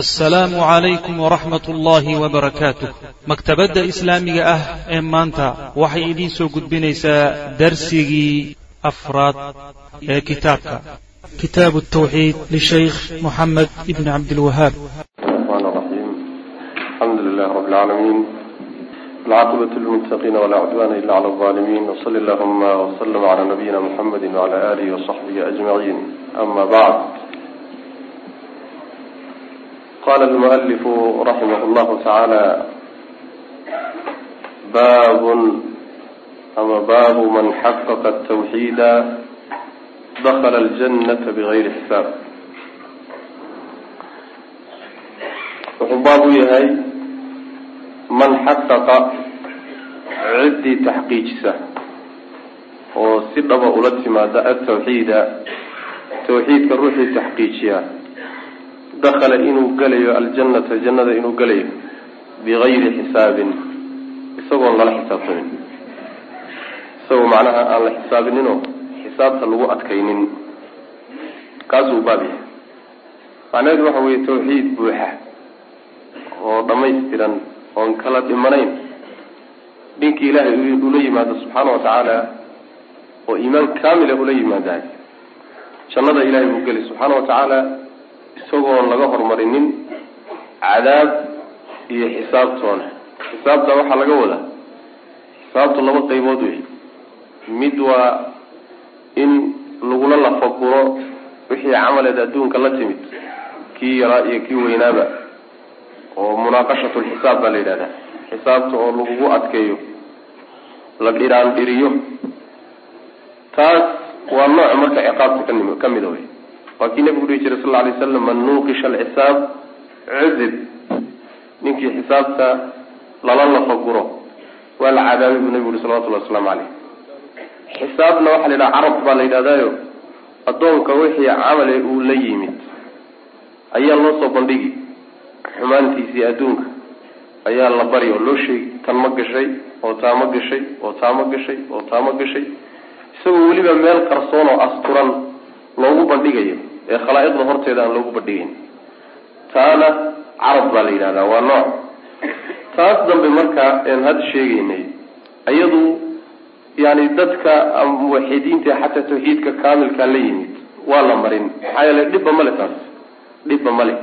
asalaamu calaykum waraxmat ullaahi wabarakaatuh maktabadda islaamiga ah ee maanta waxay idiin soo gudbinaysaa darsigii afraad ee kitaabka. Kitaabu tawxiid lishaykh moxamed ibni cabdilwahaab alxamdu qala almualifu raximah llahu tacaala babun ama baabu man xaqaqa atawxiida dakala aljanata bigayri xisaab wuxuu baab u yahay man xaqaqa ciddii taxqiijisa oo si dhaba ula timaada altawxiida tawxiidka ruuxii taxqiijiya dakhala inuu gelayo aljannata jannada inuu gelayo bigayri xisaabin. Isagoon lala xisaabtamin isagoo macnaha aan la xisaabininoo xisaabta lagu adkaynin. Kaasuu baab yahay. Macnaheedu waxa weeye tawxiid buuxa oo dhamaystiran oon kala dhimanayn. Dhinkii ilaahay ula yimaado subxaana wa tacaala oo iimaan kaamila ula yimaadahay jannada ilahay buu geli subxaana wa tacaala isagoon laga horumarinin cadaab iyo xisaabtoona xisaabta waxaa laga wadaa. Xisaabtu laba qaybood wey mid waa in lagula lafaguro wixii camaleed adduunka la timid kii yaraa iyo kii weynaaba oo munaaqashatu lxisaab baa la yidhahdaa. Xisaabta oo lagugu adkeeyo la dhiraan dhiriyo taas waa nooc marka ciqaabta kanim ka mida wey waa kii nabigu dhihi jiray sal alay slam man nuuqisha alxisaab cudib ninkii xisaabta lala lafaguro waa la cadaabay buu nabigu yihi salawatullahi wasalaamu caleyh xisaabna waxaa la yidhaha carab baa la yidhahdaayo addoonka wixii camale uu la yimid ayaa loo soo bandhigi xumaantiisii adduunka ayaa la bari oo loo sheegi tan ma gashay oo taa ma gashay oo taa ma gashay oo taa ma gashay. Isagoo weliba meel qarsoon oo asturan loogu bandhigayo ee khalaa'iqda horteeda aan loogu bandhigayn taana carab baa la yidhahdaa waa nooc. Taas dambe marka een hadda sheegaynay iyadu yani dadka muwaxidiinta xataa tawxiidka kaamilkaa la yimid waa la marin. Maxaa yeele dhibba male taas. Dhibba male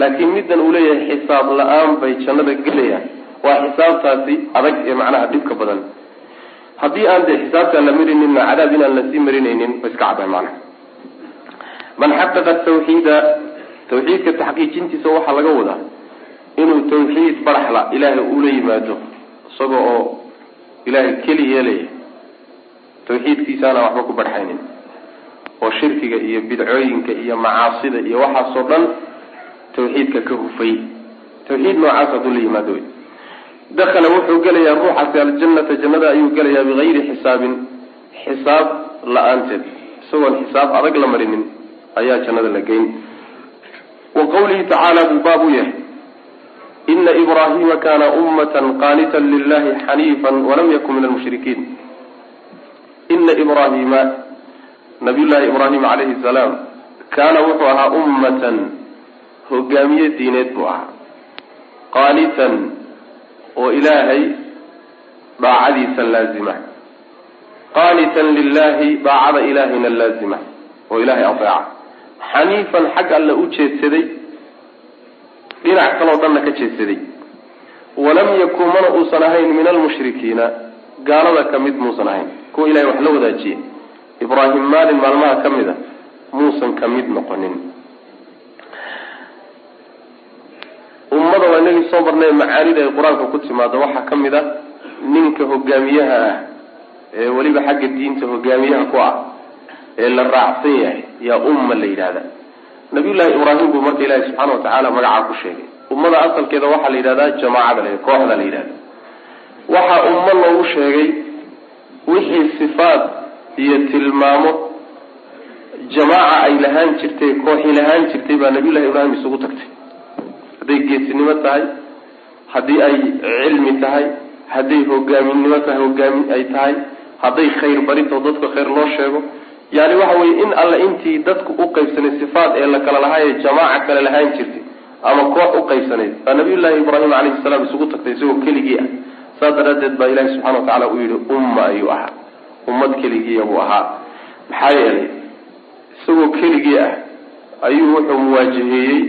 laakiin middan uu leeyahay xisaab la'aan bay jannada gelayaan. Waa xisaabtaasi adag ee macnaha dhibka badan. Haddii aan dee xisaabtaan la marinina cadaab inaan la sii marinaynin ba iska caddahay macnaha man xaqaqa tawxiida tawxiidka taxqiijintiisa waxaa laga wadaa inuu tawxiid baraxla ilaahay ula yimaado isaga oo ilaahay keli yeelaya tawxiidkiisaana waxba ku barxaynin. Oo shirkiga iyo bidcooyinka iyo macaasida iyo waxaasoo dhan tawxiidka ka hufay. Tawxiid noocaas hadduu la yimaado wey dakhala wuxuu gelayaa ruuxaasi aljannata jannada ayuu gelayaa bigayri xisaabin xisaab la'aanteed. Isagoon xisaab adag la marinin ayaa jannada la geyn. Wa qawlihi tacaala buu baab u yahay. Ina ibraahima kana ummatan qaanitan lilahi xaniifan walam yakun min almushrikiin ina ibraahima nabiyullaahi ibraahim calayhi salaam kaana wuxuu ahaa ummatan hogaamiye diineed buu ahaa. Qaanitan oo ilaahay daacadiisa laazima. Qaanitan lilahi daacada ilaahayna laazima oo ilaahay adeeca xaniifan xag alle u jeedsaday dhinac kaloo dhanna ka jeedsaday. Walam yakun mana uusan ahayn min almushrikiina gaalada ka mid muusan ahayn. Kuwa ilahay wax la wadaajiye ibraahim maalin maalmaha ka mid a muusan ka mid noqonin. Ummada waa inagii soo marnay macaanida ay qur'aanka ku timaado waxaa ka mid a ninka hogaamiyaha ah ee weliba xagga diinta hogaamiyaha ku ah ee la raacsan yahay yaa umma la yidhahda. Nabiyullaahi ibraahim buu marka ilaahi subxaana wa tacaala magacaa ku sheegay. Ummada asalkeeda waxaa la yidhahdaa jamaacada la kooxda la yidhahda. Waxaa ummo loogu sheegay wixii sifaad iyo tilmaamo jamaaca ay lahaan jirtay kooxi lahaan jirtay baa nabiyullahi ibraahim isugu tagtay. Hadday geesinimo tahay haddii ay cilmi tahay hadday hogaaminimo tahay hogaami ay tahay hadday khayr barinto dadka khayr loo sheego yani waxa weye in alle intii dadku u qaybsanay sifaat ee la kala lahaayee jamaaca kale lahaan jirtay ama koox u qaybsanayd baa nabiyullaahi ibraahim calayhi salaam isugu tagtay isagoo keligii ah. Saas daraaddeed baa ilahi subxana wa tacala uu yihi umma ayuu ahaa. Ummad keligiiya buu ahaa. Maxaa yeelay isagoo keligii ah ayuu wuxuu muwaajaheeyey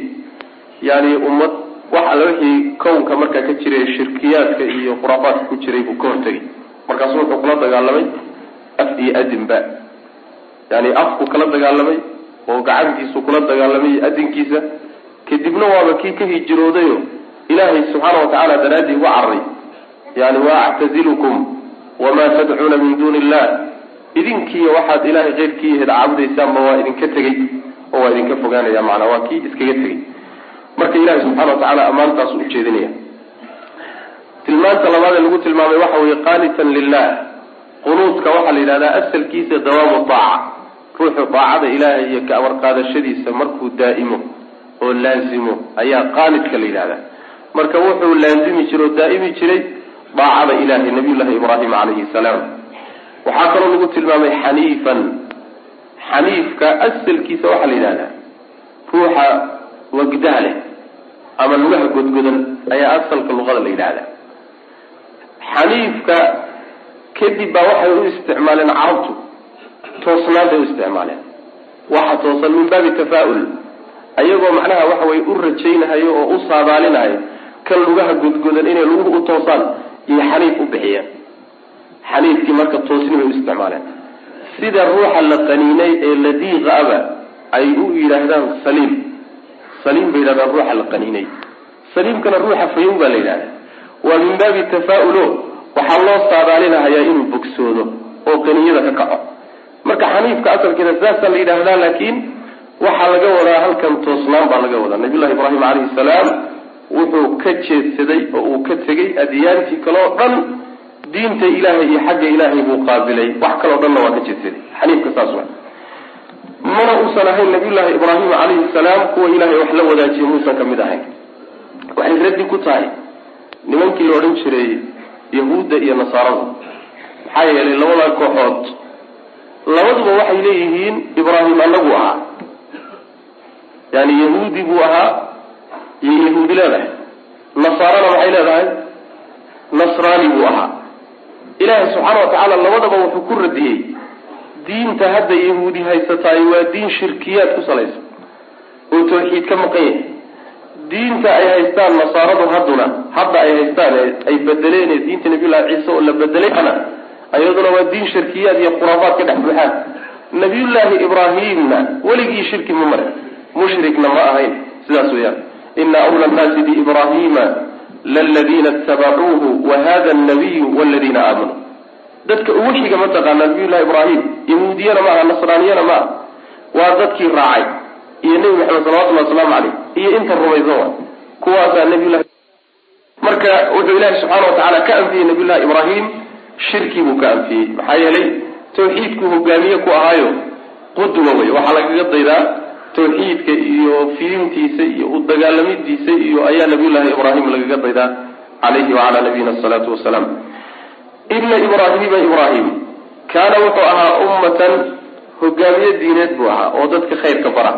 yani ummad wax alla wixii kownka markaa ka jiray shirkiyaadka iyo khuraafaadka ku jiray buu ka hortegay markaasu wuxuu kula dagaalamay af iyo adinba yani afku kala dagaalamay oo gacantiisu kula dagaalamay iyo adinkiisa kadibna waaba kii ka hijiroodayo ilaahay subxaana watacaala daraaddii uga cararay yani wa actazilukum wamaa tadcuuna min duuni illah idinkiiyo waxaad ilaahay keyrkii ahayd caabudaysaanba waa idinka tegey oo waa idinka fogaanaya macnaa waa kii iskaga tegey. Marka ilahi subxana wa tacaala ammaantaas u jeedinaya. Tilmaanta labaad ee lagu tilmaamay waxa weye qaanitan lilah qunuudka waxaa la yidhahdaa asalkiisa dawaamu daaca ruuxu daacada ilaahay iyo ka amar qaadashadiisa markuu daa'imo oo laazimo ayaa qaanidka la yidhahdaa marka wuxuu laazimi jiray oo daa'imi jiray daacada ilahay nabiyullahi ibraahim calayhi salaam. Waxaa kaloo lagu tilmaamay xaniifan. Xaniifka asalkiisa waxaa la yidhahdaa ruuxa wagdaha leh ama lugaha godgodan ayaa asalka luqada la yidhahdaa xaniifka kadib baa waxay u isticmaaleen carabtu toosnaantay u isticmaaleen. Waxa toosan min baabi tafaa-ul. Ayagoo macnaha waxa weye u rajaynahayo oo u saadaalinahayo kan lugaha godgodan inay luguhu u toosaan iyo xaniif u bixiyeen xaniifkii marka toosni bay u isticmaaleen. Sida ruuxa la qaniinay ee ladiiqa aba ay u yidhaahdaan saliim saliim bay yidhahdaan ruuxa la qaniinay. Saliimkana ruuxa fayow baa la yidhahda waa min baabi tafaa-ulo. Waxaa loo saadaalinahayaa inuu bogsoodo oo qaniyada ka kaco marka xaniifka asalkeeda saasaa la yidhaahdaa laakiin waxaa laga wadaa halkan toosnaan baa laga wadaa. Nabiyullahi ibraahim calayhi salaam wuxuu ka jeedsaday oo uu ka tegey adyaantii kale oo dhan diinta ilaahay iyo xagga ilaahay buu qaabilay. Wax kaleo dhanna waa ka jeedsaday. Xaniifka saas wa mana uusan ahayn nabiyullaahi ibraahim calayhi salaam kuwa ilaahay wax la wadaajiye muusan ka mid ahayn. Waxay raddi ku tahay nimankii la odhan jiray yahuudda iyo nasaarada maxaa yeelay labada kooxood labaduba waxay leeyihiin ibraahim anagu ahaa. Yani yahuudi buu ahaa iyo yahuudi leedahay. Nasaarana maxay leedahay nasraani buu ahaa. Ilaahay subxaana wa tacaala labadaba wuxuu ku radiyey diinta hadda yahuudi haysataay waa diin shirkiyaad ku salaysan oo tawxiid ka maqan yahay. Diinta ay haystaan nasaaradu hadduna hadda ay haystaan ay bedeleen diinta nabiyullahi ciise oo la bedelayna ayaduna waa diin shirkiyaad iyo khuraafaad ka dhex buuxaan nabiyullaahi ibraahimna weligii shirki ma marin mushrikna ma ahayn. Sidaas weeyaan. Ina awla annaasi biibrahima laladiina itabacuuhu wa hada alnabiyu waladiina aamanuu dadka ugu xiga mataqaana nabiyullahi ibraahim. Yahuudiyana maaha nasraaniyana maaha waa dadkii raacay. Iyo nebi maxamed salawatullahi wasalaamu caleyh iyo inta rumaysan wa kuwaasaa nabiyullahi marka wuxuu ilaahi subxaana wa tacaala ka anfiyey nabiyullahi ibraahim shirkii buu ka anfiyey maxaa yeelay tawxiidku hogaamiye ku ahaayo qudwa wey waxaa lagaga daydaa tawxiidka iyo fidintiisa iyo u dagaalamidiisa iyo ayaa nabiyullaahi ibraahim lagaga daydaa calayhi wacalaa nabiyina asalaatu wasalaam. Ina ibraahima ibraahim kaana wuxuu ahaa ummatan hogaamiye diineed buu ahaa oo dadka khayrka bara.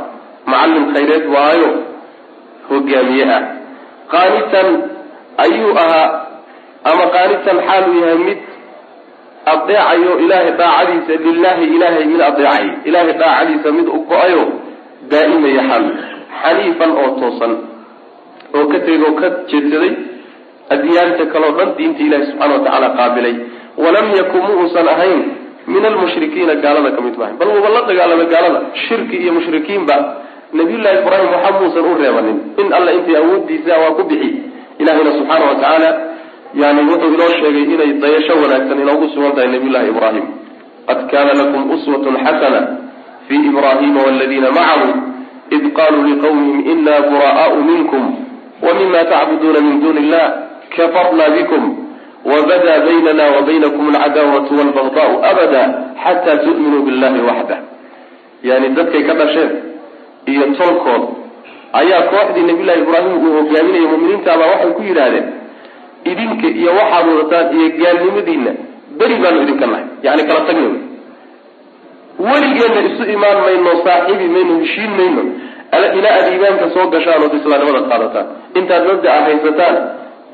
Macallim khayreed buu ahaayo hogaamiye ah. Qaanitan ayuu ahaa ama qaanitan xaaluu yahay mid adeecayo ilaahay daacadiisa lilahi ilaahay mid adeecay ilaahay daacadiisa mid u go'ayo daa'imaya xaal xaniifan oo toosan oo ka tegay oo ka jeedsaday adyaanta kaleo dhan diinta ilahi subxana wa tacaala qaabilay. Walam yakun mu uusan ahayn min almushrikiina gaalada ka mid maahay bal wuuba la dagaalamay gaalada shirki iyo mushrikiinba nabiyullahi ibraahim waxa muusan u reebanin. In alla intay awoodiisa waa ku bixi ilahina subxaana wa tacaala yani wuxuu inoo sheegay inay dayasho wanaagsan inoogu sugan tahay nabiyullahi ibraahim. Qad kana lakum uswatun xasana fi ibrahima waladiina macahu id qaluu liqawmihim ina buraa'aau minkum wmima tacbuduuna min duni illah kafarna bikum wabada baynana wabaynakum alcadaawatu walbagdaau abada xataa tu'minuu billahi waxda yani dadkay ka dhasheen iyo tolkood ayaa kooxdii nabiyullahi ibraahim uu hogaaminayay muminiintaabaa waxay ku yidhaahdeen idinka iyo waxaad wadataan iyo gaalnimadiina beri baanu idinka nahay yani kala tagna wey weligeenna isu imaan mayno saaxiibi mayno heshiin mayno ilaa aad iimaanka soo gashaan ood islaamnimada qaadataan. Intaad mabda a haysataan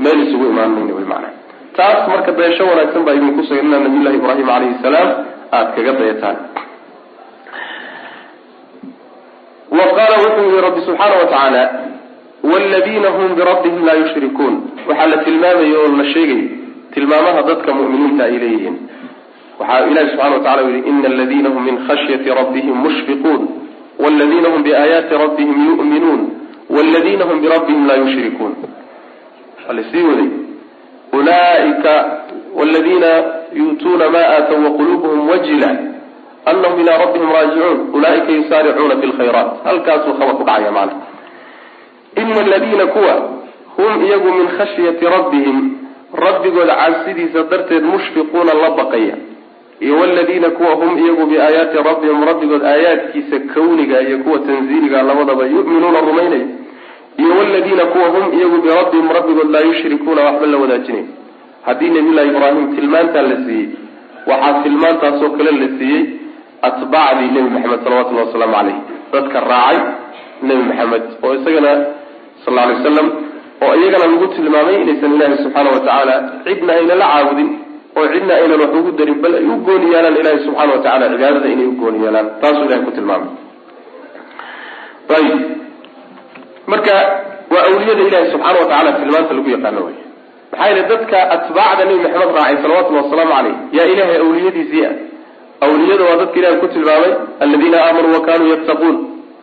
meel isugu imaan mayna wy maanaa taas marka dayasho wanaagsan baa idinku sugan nabiyullahi ibraahim calayhi salaam aada kaga dayataan. Wa qaala wuxuu yihi rabbi subxaana wa tacaala wladiina hum birabbihim laa yushrikuun waxaa la tilmaamaya oo la sheegaya tilmaamaha dadka mu'miniinta ay leeyihiin waxaa ilahi subxana wa tacala u yihi ina aladiina hum min khashyati rabbihim mushfiquun wladiina hum biaayaati rabbihim yu'minuun wladiina hum birabbihim laa yushrikuun waa la sii waday ulaaika wladiina yu'tuuna ma aatow waqulubuhum wajila anahum ilaa rabbihim raajicuun ulaaika yusaaricuuna fi lkhayraat halkaasuu khabar ku dhacaya maana ina aladiina kuwa hum iyagu min khashyati rabbihim rabbigooda cabsidiisa darteed mushfiquuna la baqaya iyo waladiina kuwa hum iyagu biaayaati rabbihim rabbigood aayaadkiisa kawniga iyo kuwa tanziiliga labadaba yu'minuuna rumaynaya iyo waladiina kuwa hum iyagu birabbihim rabbigood laa yushrikuuna waxba la wadaajinay haddii nabiyullahi ibraahim tilmaantaa la siiyey waxaa tilmaantaasoo kale la siiyey atbaacdii nebi maxamed salawatullahi wasalaamu caleyh dadka raacay nebi maxamed oo isagana sal alay waslam oo iyagana lagu tilmaamay inaysan ilaahi subxaana wa tacaala cidna ayna la caabudin oo cidna aynan wax ugu darin bal ay u gooni yeelaan ilahi subxaana wa tacala cibaadada inay u gooni yeelaan. Taasuu ilahay ku tilmaamay. Ayib. Marka waa awliyada ilahi subxaana wa tacala tilmaanta lagu yaqaano wey maxaa yeele dadka atbaacda nebi maxamed raacay salawatullhi wasalaamu caleyh yaa ilahay awliyadiisii ah awliyada waa dadka ilahi ku tilmaamay aladiina aamanuu wa kanuu yattaquun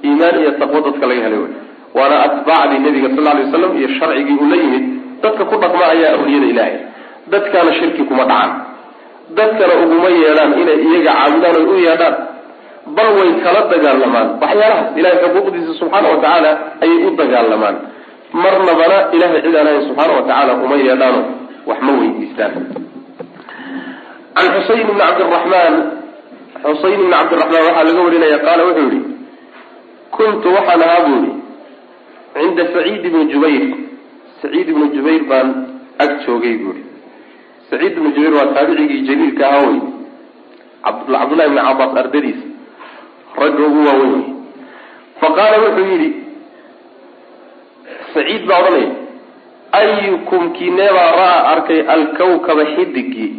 iimaan iyo taqwo dadka laga helay wey waana atbaacdii nabiga sal lay waslam iyo sharcigii uu la yimid dadka ku dhaqma ayaa awliyada ilaahay. Dadkana shirki kuma dhacan dadkana uguma yeedhaan inay iyaga caabudaan oy u yeedhaan. Bal way kala dagaalamaan. Waxyaalahaas ilahay xuquuqdiisa subxaana wa tacaala ayay u dagaalamaan. Marnabana ilahay cid ahayn subxaana wa tacaala uma yeedhaano. Wax ma weydiistaan. Can xusayn ibni cabdiraxmaan xusayn ibni cabdiraxmaan waxaa laga warinaya qaala wuxuu yihi kuntu waxaan ahaa buu yihi cinda saciid ibni jubayr. Saciid ibni jubayr baan ag joogay buuhi saciid ibni jubayr waa taabicigii jaliilka ahaa wey cabdullahi ibni cabaas ardadiisa ragga ugu waaweyn. Wey fa qaala wuxuu yidhi saciid baa odhanaya ayukum kineebaa ra'a arkay alkawkaba xidigii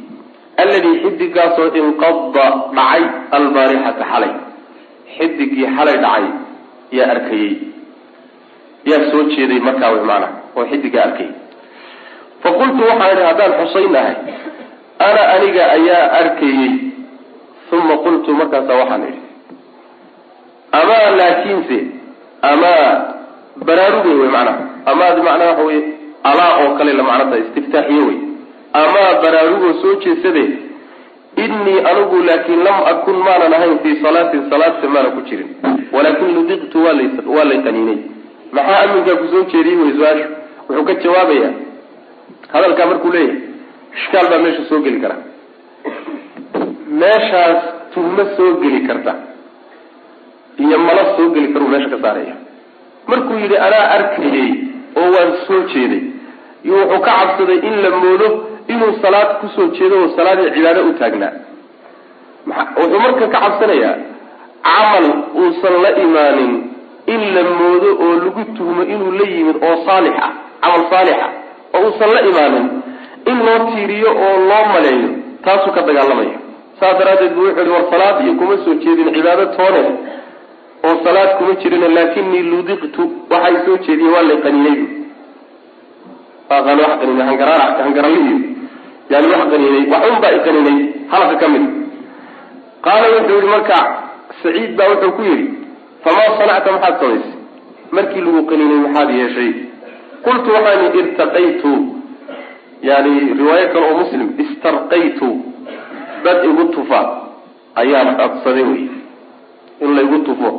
alladii xidigaasoo inqada dhacay albaarixata xalay. Xidigii xalay dhacay yaa arkayey yaa soo jeeday markaa wy maana oo xidiga arkay. Fa qultu waxaan idhi haddaan xusayn ahay ana aniga ayaa arkayey. Uma qultu markaasa waxaan idhi. Amaa laakiinse amaa baraarugay wey macnaha amaad macnaa waxa wey alaa oo kale la macnata istiftaaxiye wey amaa baraarugoo soo jeesadee innii anigu laakiin lam akun maanan ahayn fii salaatin salaadta maana ku jirin. Walaakin ludiqtu waa lay qaniinay maxaa aminkaa ku soo jeediyey wey su'aashu? Wuxuu ka jawaabayaa. Hadalkaa markuu leeyahay ishkaal baa meesha soo geli kara. Meeshaas tuhmo soo geli karta. Iyo malo soo geli karuu meesha ka saaraya. Markuu yidhi anaa arkayey oo waan soo jeeday. Iyo wuxuu ka cabsaday in la moodo inuu salaad ku soo jeedo oo salaadii cibaado u taagnaa. Wuxuu marka ka cabsanayaa camal uusan la imaanin in la moodo oo lagu tuhmo inuu la yimid oo saalix ah camal saalixa oo uusan la imaanin in loo tiiriyo oo loo maleeyo taasuu ka dagaalamaya saas daraaddeed buu wuxuu yihi war salaad iyo kuma soo jeedin cibaado toone oo salaad kuma jirin laakinii ludiqtu waxay soo jeediye waa lay qaniinay. Hangaraliyo yani wax qaniinay wax un baa i qaniinay halka ka mid. Qaala wuxuu yihi marka saciid baa wuxuu ku yidhi famaa sanacta maxaad samaysay markii lagu qaniinay maxaad yeeshay qultu waxaan irtaqaytu yani riwaayo kale oo muslim istarqaytu dad igu tufa ayaan codsaday wey in laygu tufo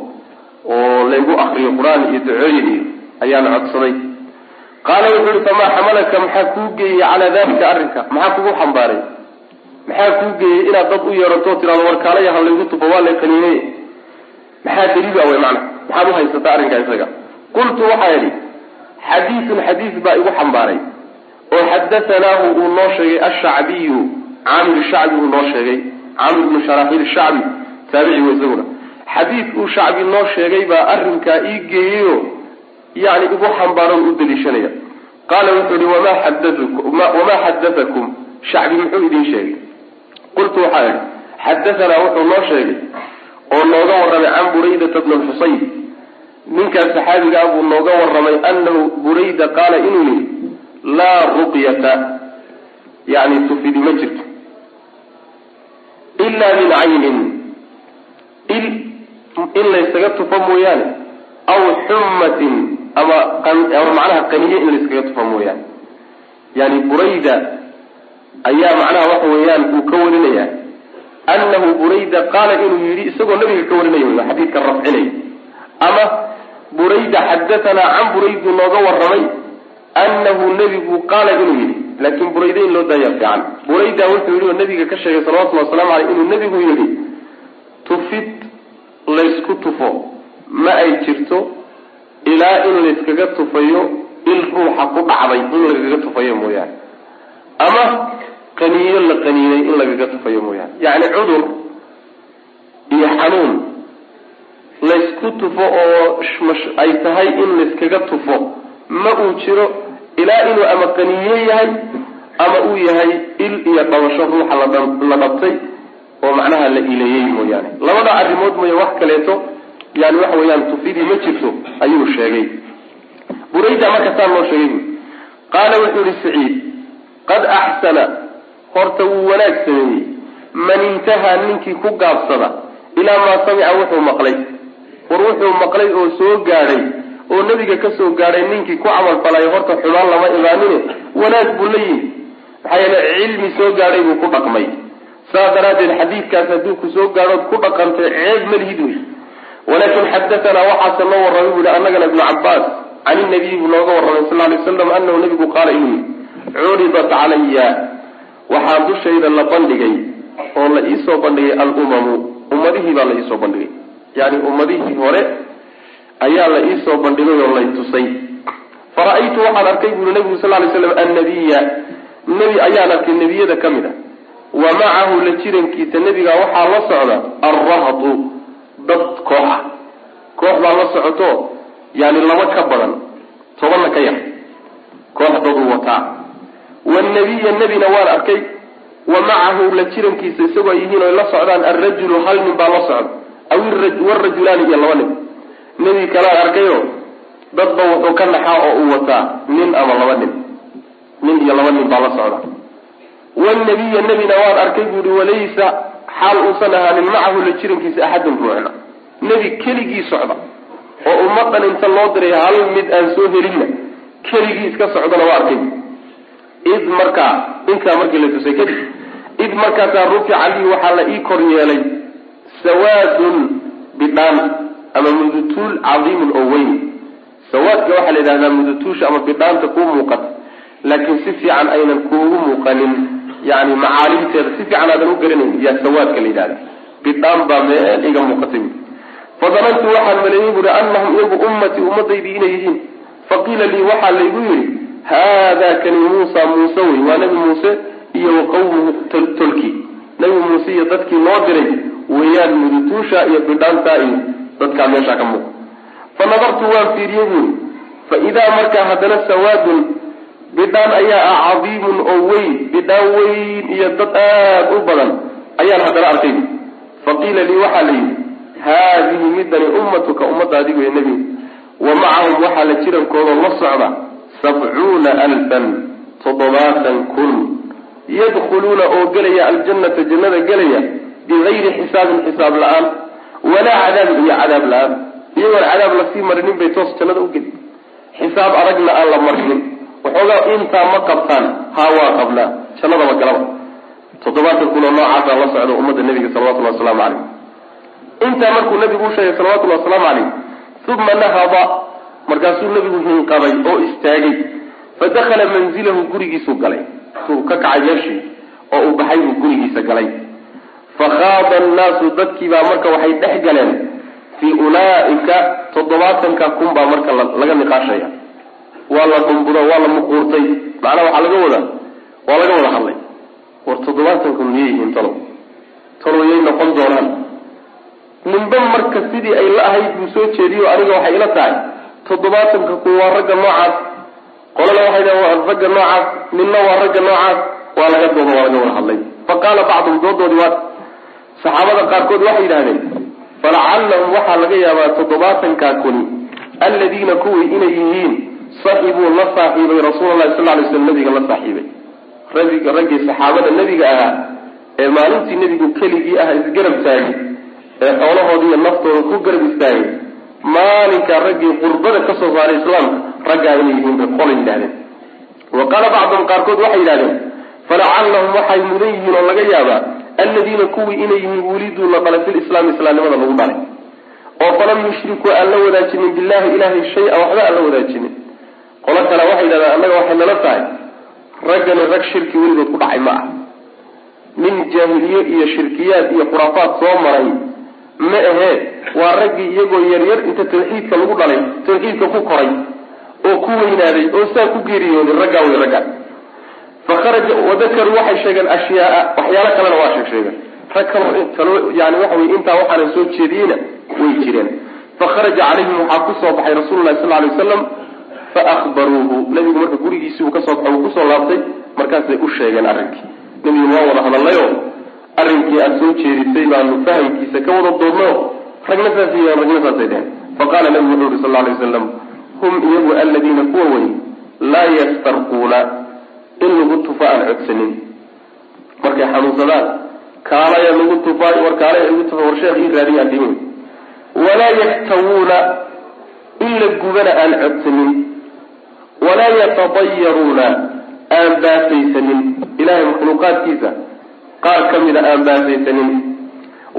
oo laygu akriyo qur'aan iyo ducooyin iyo ayaan codsaday qaala wuxuu yihi famaa xamalaka maxaa kuu geeyey calaa dalika arrinka maxaa kugu xambaaray maxaa kuu geeyey inaad dad u yeerato tirado warkaalaya ha laygu tufo waa lay qaniinay maxaa daliil a wey macana maxaad uhaysataa arrinkaa isaga. Qultu waxaa idhi xadiidun xadiis baa igu xambaaray oo xadahanaahu uu noo sheegay ashacbiyu caamir shacbi uu noo sheegay caamir bnu sharaxiil shacbi taabici wey isaguna. Xadiid uu shacbi noo sheegay baa arrinkaa ii geeyeyo yani igu xambaaran u daliishanaya qaala wuxuu ihi wamaa xadatakum shacbi muxuu idin sheegay. Qultu waxaa idhi xadatanaa wuxuu noo sheegay oo nooga warramay can buraydata bni lxusayn ninkaas saxaabiga ah buu nooga warramay anahu burayda qaala inuu yihi laa ruqyata. Yani tufidi ma jirto. Ila min caynin. Il in laysaga tufo mooyaane. Aw xumatin ama ama macnaha qaniye in layskaga tufo mooyaane. Yani burayda ayaa macnaha waxa weeyaan uu ka warinaya anahu burayda qaala inuu yidhi isagoo nabiga ka warinaya wy xadiidka rafcinaya ama burayda xadatanaa can buraydu nooga warramay anahu nebigu qaala inuu yidhi laakin burayda in loo daaya fiican burayda wuxuu yidhi oo nabiga ka sheegay salawatullhi waslamu aleyh inuu nebigu yidhi tufid laysku tufo ma ay jirto ilaa in layskaga tufayo il ruuxa ku dhacday in lagaga tufayo mooyaane ama qaniyo la qaniinay in lagaga tufayo mooyaane. Yacni cudur iyo xanuun laysku tufo oo ay tahay in layskaga tufo ma uu jiro ilaa inuu ama qaniyo yahay ama uu yahay il iyo dhabasho ruuxa la dhabtay oo macnaha la ileeyey mooyaane. Labada arrimood mooye wax kaleeto yani waxa weeyaan tufidii ma jirto ayuu sheegay. Burayda marka saa loo sheegay qaala wuxuu yihi saciid qad axsana horta wuu wanaag sameeyey man intahaa ninkii ku gaabsada ilaa maa samica wuxuu maqlay. War wuxuu maqlay oo soo gaadhay oo nebiga ka soo gaadhay ninkii ku camal falay horta xumaan lama imaanine wanaag buu la yimi. Maxaa yeele cilmi soo gaadhay buu ku dhaqmay. Saas daraaddeed xadiidkaas hadduu ku soo gaadhood ku dhaqantay ceeb malihid wey walakin xadatanaa waxaase noo warramay bu yihi annagana ibnu cabaas can inabiyi buu nooga warramay sal lay slam anahu nabigu qaala inuu yihi curidat calaya waxaa dushayda la bandhigay oo la iisoo bandhigay alumamu. Ummadihii baa la iisoo bandhigay. Yani ummadihii hore ayaa la iisoo bandhigay oo lay tusay. Fara-aytu waxaan arkay buuri nabigu sal lay slam annabiya. Nebi ayaan arkay nebiyada ka mid a wa macahu la jirankiisa nebiga waxaa la socda alrahdu dad koox ah. Koox baa la socoto yani laba ka badan tobanna ka yar. Koox daduu wataa wanabiya nebina waan arkay wa macahu la jirankiisa isagoo ay yihiin oy la socdaan alrajulu hal nin baa la socda aw warajulaani iyo laba nin nebi kalaan arkayo dadba wuxuu ka naxaa oo uu wataa nin ama laba nin nin iyo laba nin baa la socda wnabiya nebina waan arkay buuhi walaysa xaal uusan ahaanin macahu la jirankiisa axadun ruuxna nebi keligii socda oo ummadan inta loo diray hal mid aan soo helinna keligii iska socdana waa arkay id markaa intaa markii la tusay kadib id markaasaa rufica lii waxaa la ii kor yeelay sawaadun bidhaan ama mudutuul cadiimun oo weyn. Sawaadka waxaa la yidhahdaa mudutuusha ama bidhaanta kuu muuqata laakiin si fiican aynan kuugu muuqanin yani macaalimteeda si fiican aadan u garanayn yaa sawaadka la yidhahda bidhaan baa meel iga muuqatay. Fadanantu waxaan maleeyey buui anahum iyagu ummatii ummadaydii inay yihiin. Faqiila lii waxaa laygu yidhi haadaa kani muusa muuse wey waa nabi muuse iyo wa qawmuhu tolkii nabi muuse iyo dadkii loo diray weeyaan mudutuusha iyo bidhaanta iyo dadkaa meeshaa ka muuqa fa nadartu waan fiiriyey buuri fa idaa markaa haddana sawaadun bidhaan ayaa ah cadiimun oo weyn bidhaan weyn iyo dad aad u badan ayaan haddana arkay faqiila lii waxaa la yidhi haadihi midani ummatuka ummadaadigu ee nebigu wa macahum waxaa la jirankooda la socda sabcuuna alfan toddobaatan kun yadkhuluuna oo gelaya aljannata jannada gelaya bigayri xisaabin xisaab la'aan walaa cadaabin iyo cadaab la'aan iyagoon cadaab la sii marinin bay toos jannada u geli xisaab adagna aan la marinin waxoogaa intaa ma qabtaan haa waa qabnaa jannadaba galaba toddobaatan kun oo noocaasa la socda ummadda nebiga salawatullahi wasalaamu caleyh intaa markuu nabigu u sheegay salawatullahi wasalaamu caleyh uma nahada markaasuu nabigu hinqaday oo istaagay fa dakhala manzilahu gurigiisuu galay. Suu ka kacay meeshii oo uu baxay buu gurigiisa galay. Fakhaada annaasu dadkiibaa marka waxay dhex galeen fii ulaaika toddobaatanka kun baa marka laga niqaashaya. Waa la dhumbudo waa la muquurtay. Macnaha waxaa laga wadaa waa laga wada hadlay. War toddobaatan kun miyay yihiin talow talow yay noqon doonaan. Ninba marka sidii ay la ahayd buu soo jeediyo aniga waxay ila tahay toddobaatanka kun waa ragga noocaas qolana waxay dhahen waa ragga noocaas ninna waa ragga noocaas waa laga dooda waa laga wada hadlay. Fa qaala bacdum doodoodii waa saxaabada qaarkood waxay yidhahdeen falacallahum waxaa laga yaabaa toddobaatankaa kuni alladiina kuwii inay yihiin saxibuu la saaxiibay rasuulalahi sal lay slam nabiga la saaxiibay. Rabiga raggii saxaabada nebiga ahaa ee maalintii nebigu keligii ah isgarab taagay ee xoolahoodii iyo naftooda ku garab istaagay maalinkaa raggii qurbada ka soo saaray islaamka raggaa inay yihiin bay qola yidhahdeen wa qaala bacduhum qaarkood waxay yidhahdeen falacallahum waxay mudan yihiin oo laga yaabaa alladiina kuwii inay yihiin wuliduu la dhalay filislaami islaamnimada lagu dhalay oo falam yushrikuu aan la wadaajinin billahi ilahay shay-a waxba aan la wadaajinin. Qolo kale waxay yidhahdeen annaga waxay nala tahay raggani rag shirki weligood ku dhacay ma ah nin jaahiliye iyo shirkiyaad iyo khuraafaad soo maray raggii iyagoo yaryar inta tawxiidka lagu dhalay tawxiidka ku koray oo ku weynaaday oo saa ku geeriyooday raggaa wey raggaa fa kharaja waxay sheegeen ashyaaa waxyaalo kalena waa sheeg sheegeen. Rag kaloo yani waxa wey intaa waxaanan soo jeediyeyna way jireen. Fa kharaja calayhim waxaa ku soo baxay rasuululahi sal lay wasalam fa ahbaruuhu nabigu marka gurigiisii uu ka soo baxay uu ku soo laabtay markaasay u sheegeen arrinkii. Nabigu waa wada hadalnayo arrinkii aada soo jeedisay baanu fahamkiisa ka wada doodno ragna saas y ragna saasay dheheen faqaala nabigu wuxuu yuri sal lay waslam hum iyagu aladiina kuwa wey laa yastarquuna in lagu tufa aan codsanin. Markay xanuunsadaan kaalaya lagu tufa war kaalaya lagu tufa war sheekh ii raadiya dhihin walaa yaktawuuna in la gubana aan codsanin. Walaa yatadayaruuna aan baasaysanin. Ilahay makhluuqaadkiisa qaar ka mida aan baasaysanin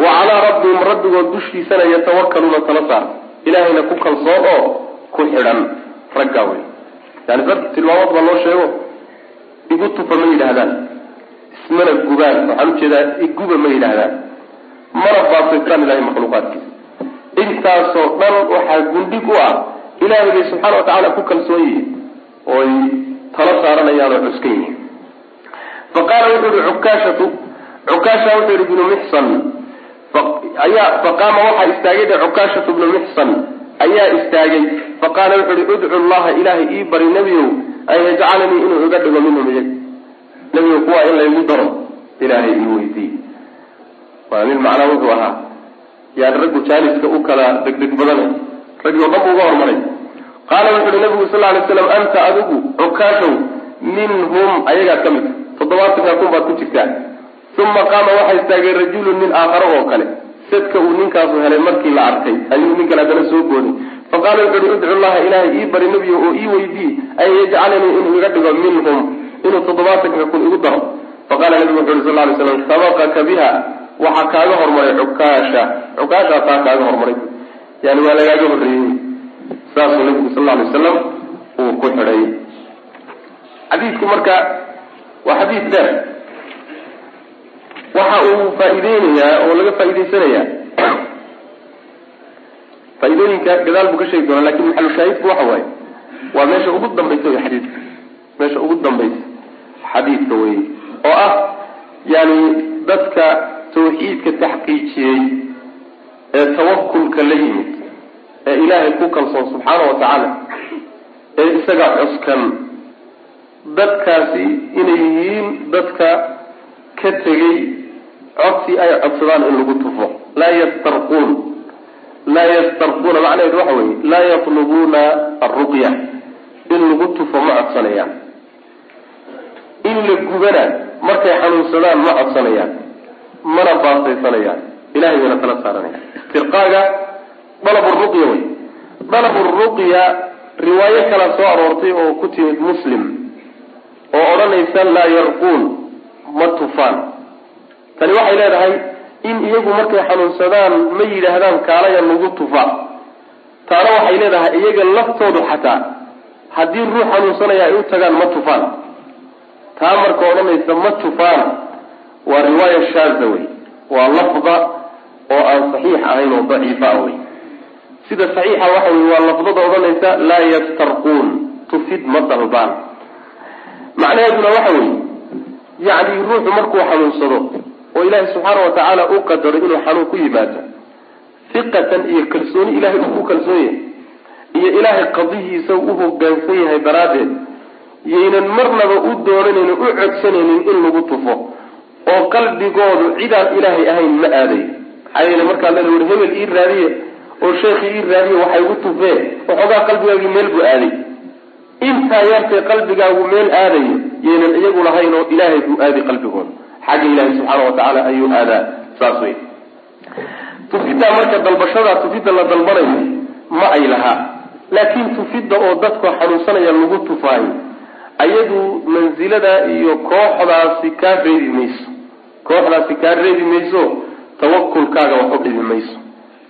wa calaa rabbihim rabbigood dushiisana yatawakaluuna tala saar. Ilahayna ku kalsoon oo ku xidhan raggaa wey yani dadka tilmaamood baa loo sheego. Igu tufa ma yidhaahdaan. Ismana gubaan. Waxaan u jeedaa iguba ma yidhaahdaan. Mana baasaystaan ilahay makhluuqaadkiisa. Intaasoo dhan waxaa gundhig u ah ilahay bay subxaana watacaala ku kalsoon yihiin. Ooy tala saaranayaan oo cuskan yihiin. Fa qaala wuxuu yihi cukaashatu. Cukaasha wuxuu yihi bnu mixsan ayaa faqaama waxaa istaagay de cukaashatu bnu mixsan ayaa istaagay. Faqaala wuxuu yihi udcu llaha ilaahay ii bari nebiyow an yajcalanii inuu iga dhigo minhum iyag nebiga kuwaa in laygu daro ilaahay ii weydiiy waa nin macnaa wuxuu ahaa. Yani raggu jaaliska u kala degdeg badana raggii o dhan bu uga hormaray. Qaala wuxu uhi nabigu sal lay slam anta adigu cukaashow minhum ayagaa ka mid toddobaatankaa kun baad ku jirtaa uma qaama waxaa istaagay rajulun nin aakharo oo kale sadka uu ninkaasu helay markii la arkay ayuu nin kale haddana soo booday faqaala wuxu uhi udcu llaha ilaahay ii bari nebiyo oo ii weydii an yajcalanii inuu iga dhigo minhum inuu toddobaatanka kun igu daro faqala nabigu wuxu uhi sal lay slam sabaqaka biha waxaa kaaga hormaray cukaasha cukaashaa taa kaaga hormaray yani waa lagaaga horreeyey saasuu nabigu sal lay wasalam uu ku xidhay xadiidku marka waa xadiid dheer waxa uu faa-ideynayaa oo laga faa-ideysanayaa faa-idooyinka gadaal buu ka sheegi doonaa laakiin maxalushaahidku waxa waaye waa meesha ugu dambaysa wey xadiidka. Meesha ugu dambaysa xadiidka wey oo ah yani dadka tawxiidka taxqiijiyey ee tawakulka la yimid ee ilaahay ku kalsoon subxaana wa tacaala ee isaga cuskan dadkaasi inay yihiin dadka ka tegay codsi ay codsadaan in lagu tufo. Laa yastarquun. Laa yastarquuna macnaheedu waxa weeye laa yatlubuuna alruqya in lagu tufo ma codsanayaan. In la gubana markay xanuunsadaan ma codsanayaan. Mana baasaysanayaan. Ilahay bayna tala saaranayaan. Istirqaaga dalab ruqya wey dalab ruqya riwaayo kala soo aroortay oo ku timid muslim. Oo odhanaysa laa yarquun ma tufaan tani waxay leedahay in iyagu markay xanuunsadaan ma yidhaahdaan kaalaya nagu tufa. Taana waxay leedahay iyaga laftoodu xataa haddii ruux xanuunsanaya ay u tagaan ma tufaan. Taa marka odhanaysa ma tufaan. Waa riwaaya shaaza wey waa lafda oo aan saxiix ahayn oo daciifa ah wey sida saxiixa waxa wey waa lafdada odhanaysa laa yastarquun. Tufid ma dalbaan. Macnaheeduna waxa weeye yacni ruuxu markuu xanuunsado oo ilaahi subxaana wa tacaala u qadaro inuu xanuun ku yimaado siqatan iyo kalsooni ilahay uu ku kalsoon yahay iyo ilaahay qadihiisa u hogaansan yahay daraaddeed. Yaynan marnaba u doonanaynin u codsanaynin in lagu tufo. Oo qalbigoodu cidaan ilaahay ahayn ma aadayo maxaa yeele markaa leeda war hebel ii raadiye oo sheekhii ii raadiye waxay gu tufeen. Waxoogaa qalbigaagii meel buu aaday. Intaa yartee qalbigaagu meel aadayo yaynan iyagu lahayn oo ilaahay buu aaday qalbigooda xagga ilaahay subxaana wa tacaala ayuu aadaa. Saas wey tufiddaa marka dalbashadaa tufidda la dalbanayo ma ay lahaa. Laakiin tufidda oo dadku xanuunsanaya lagu tufaayo ayadu mansilada iyo kooxdaasi kaa reebi mayso. Kooxdaasi kaa reebi mayso tawakulkaaga wax u dhibi mayso.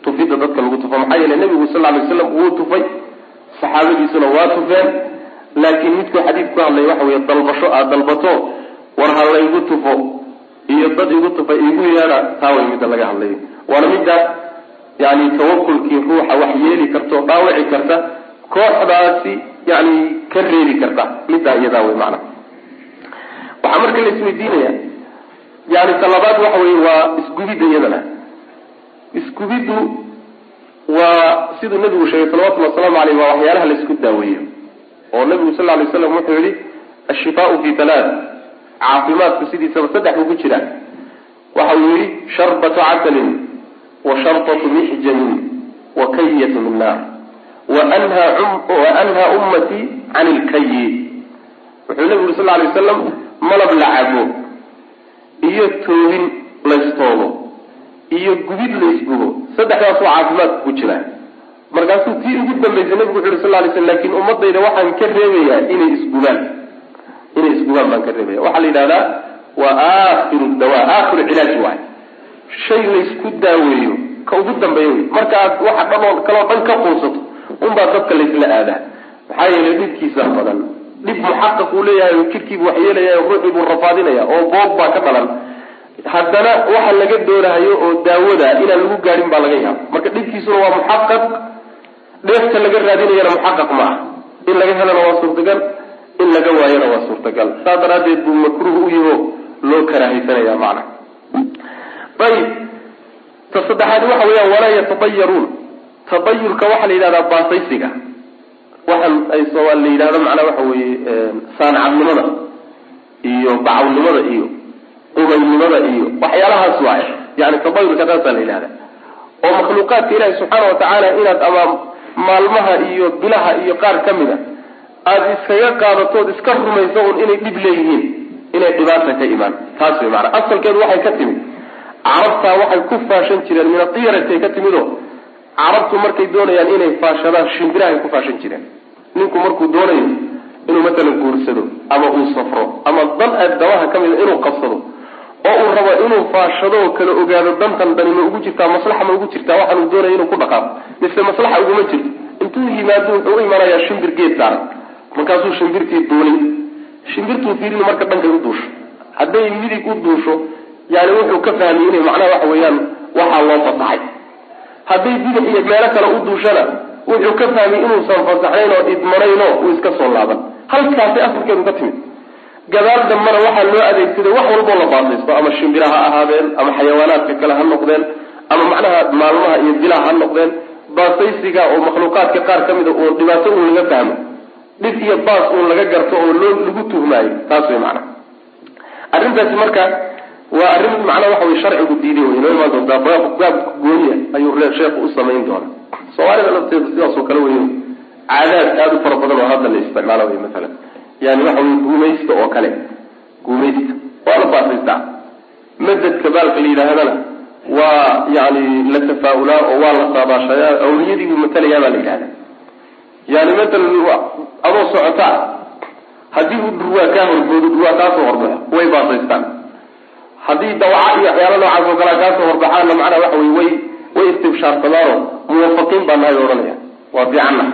Tufidda dadka lagu tufo maxaa yeele nebigu sal lay slam wuu tufay saxaabadiisuna waa tufeen. Laakiin midkuu xadiid ku hadlay waxa weye dalbasho aada dalbato war ha laygu tufo iyo dad igu tufay igu yeedha taa way midda laga hadlayo waana midda yani tawakulkii ruuxa wax yeeli karta oo dhaawici karta kooxdaasi yani ka reebi karta. Middaa iyadaa wey maana waxaa marka la isweydiinaya yani talabaad waxa weye waa isgubidda iyadana. Isgubiddu waa siduu nabigu sheegay salawatullhi wasalaamu aleyh waa waxyaalaha la isku daaweeyo. Oo nabigu sal lay slam wuxuu yihi ashifaau fi talaat caafimaadku sidiisaba saddex buu ku jiraa waxa uu yihi sharbatu casalin wa sharbatu mixjamin wa kayatu min naar wa anhaa ummatii can ilkayi wuxuu nabigu yuri sal lay wasalam malab la cabo iyo toobin laystoobo iyo gubid laysgubo saddexdaasoo caafimaadka ku jiraa markaasuu tii ugu dambaysay nabigu wuxu yuri sal lay slam laakiin ummadayda waxaan ka reebayaa inay isgubaan inay isgubaan baan ka reebaya. Waxaa la yidhahdaa waa aakhiru dawa aakhiru cilaaji waay shay laysku daaweeyo ka ugu dambeeya wey markaad waxa dhanoo kaloo dhan ka quusato unbaa dadka laysla aadaa maxaa yeelay dhibkiisa badan dhib muxaqaq uu leeyahay jidhkiibu waxyeelaya ruuxii buu rafaadinaya oo boog baa ka dhalan. Haddana waxa laga doonahayo oo daawada inaan lagu gaadhin baa laga yaaba marka dhibkiisuna waa muxaqaq dheefta laga raadinayana muxaqaq ma ah in laga helana waa suurtagal in laga waayana waa suurtagal. Saas daraaddeed buu makruuh u yaho loo karahaysanaya macna. Ayib ta saddexaad waxa weeyaan walaa yatadayaruun tadayurka waxaa la yidhahdaa baasaysiga. Waxaan ay soomaali la yidhahdo macnaa waxa weeye saanacadnimada iyo bacawnimada iyo qubaynimada iyo waxyaalahaas waay yani tadayurka taasaa la yidhahda oo makhluuqaadka ilaahi subxaana watacaala inaad ama maalmaha iyo bilaha iyo qaar ka mid a aada iskaga qaadatood iska rumayso un inay dhib leeyihiin inay dhibaata ka imaan. Taas way maanaa asalkeedu waxay ka timid. Carabtaa waxay ku faashan jireen min atiyarati ka timid oo carabtu markay doonayaan inay faashadaan shimbirahay ku faashan jireen. Ninku markuu doonayo inuu matalan guursado ama uu safro ama dan dabaha ka mida inuu qabsado oo uu rabo inuu faashado oo kala ogaado dantan dani ma ugu jirtaa maslaxa ma ugu jirtaa waxaan uu doonaya inuu ku dhaqaaqo mise maslaxa uguma jirto. Intuu yimaado wuxuu u imanayaa shimbir geed saaran markaasuu shimbirtii duulin shimbirtuu fiirin marka dhankay u duusho. Hadday midig u duusho yani wuxuu ka fahmay inay macnaha waxa weeyaan waxaa loo fasaxay hadday bidix iyo meelo kale u duushana wuxuu ka fahmay inuusan fasaxnayn oo idmanayno uu iska soo laaban. Halkaasi asalkeedu ka timid. Gadaal dambana waxaa loo adeegsaday wax walboo la baasaysto ama shimbira ha ahaadeen ama xayawaanaadka kale ha noqdeen ama macnaha maalmaha iyo bilaha ha noqdeen. Baasaysiga oo makhluuqaadka qaar ka mida oo dhibaato uun laga fahmo dhib iyo baas uun laga garto oo loo lagu tuhmaayo taas way macnaha arrintaasi marka waa arrin macnaa waxa wey sharcigu diiday wey inoo imaan gooniya ayuu sheekhu u samayn doona soomaalida lafteeda sidaas oo kale wey caadaad aada u fara badan oo hadda la isticmaalo wey masalan yani waxa wey guumaysta oo kale guumaysta waa la baasaystaa madadka baalka la yidhaahdana waa yani la tafaa-ulaa oo waa la saabaashayaa matalayaa baa la yidhahda yani matalan adoo socotaa haddii uu dhurwaa kaa horboodo dhurwaa kaasoo horbaxo way baasaystaan haddii dawaca iyo waxyaala noocaas oo kalea kaasoo horbaxaana macnaa waxa wey way way istibshaarsadaanoo muwafaqiin baa nahay odhanaya. Waa fiicanna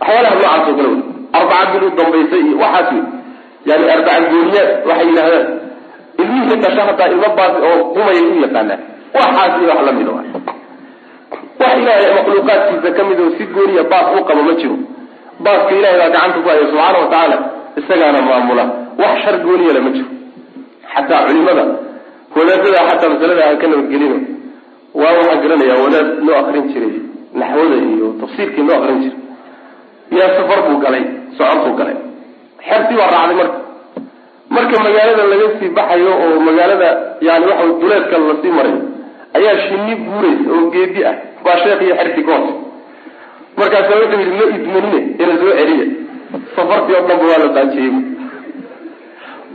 waxyaalaha noocaas oo kale wey arbaca bil u dambaysa iyo waxaas wey yani arbaca gooniyaad waxay yidhahdaan ilmihii dhasha hataa ilmo baasi oo qumayay u yaqaanaan waxaas iyo wax la mid a wax ilaahay makhluuqaadkiisa ka mid oo si gooniya baas u qabo ma jiro baaska ilahay baa gacanta ku haya subxaana wa tacaala isagaana maamula. Wax shar gooniyala ma jiro. Xataa culimada wadaadada xataa masalada aan ka nabadgelino waa waxaan garanayaa wadaad noo akrin jiray naxwada iyo tafsiirkii noo akrin jiray. Yaa safar buu galay socod buu galay. Xertii baa raacday marka. Marka magaalada laga sii baxayo oo magaalada yani waxa duleedka la sii marayo ayaa shini guuraysa oo geedi ah baa sheekh iyo xertii ka hoose markaasa wuxuu yidhi ma idmanine ina soo celiya. Safartii oo dhanba waa la daajiyey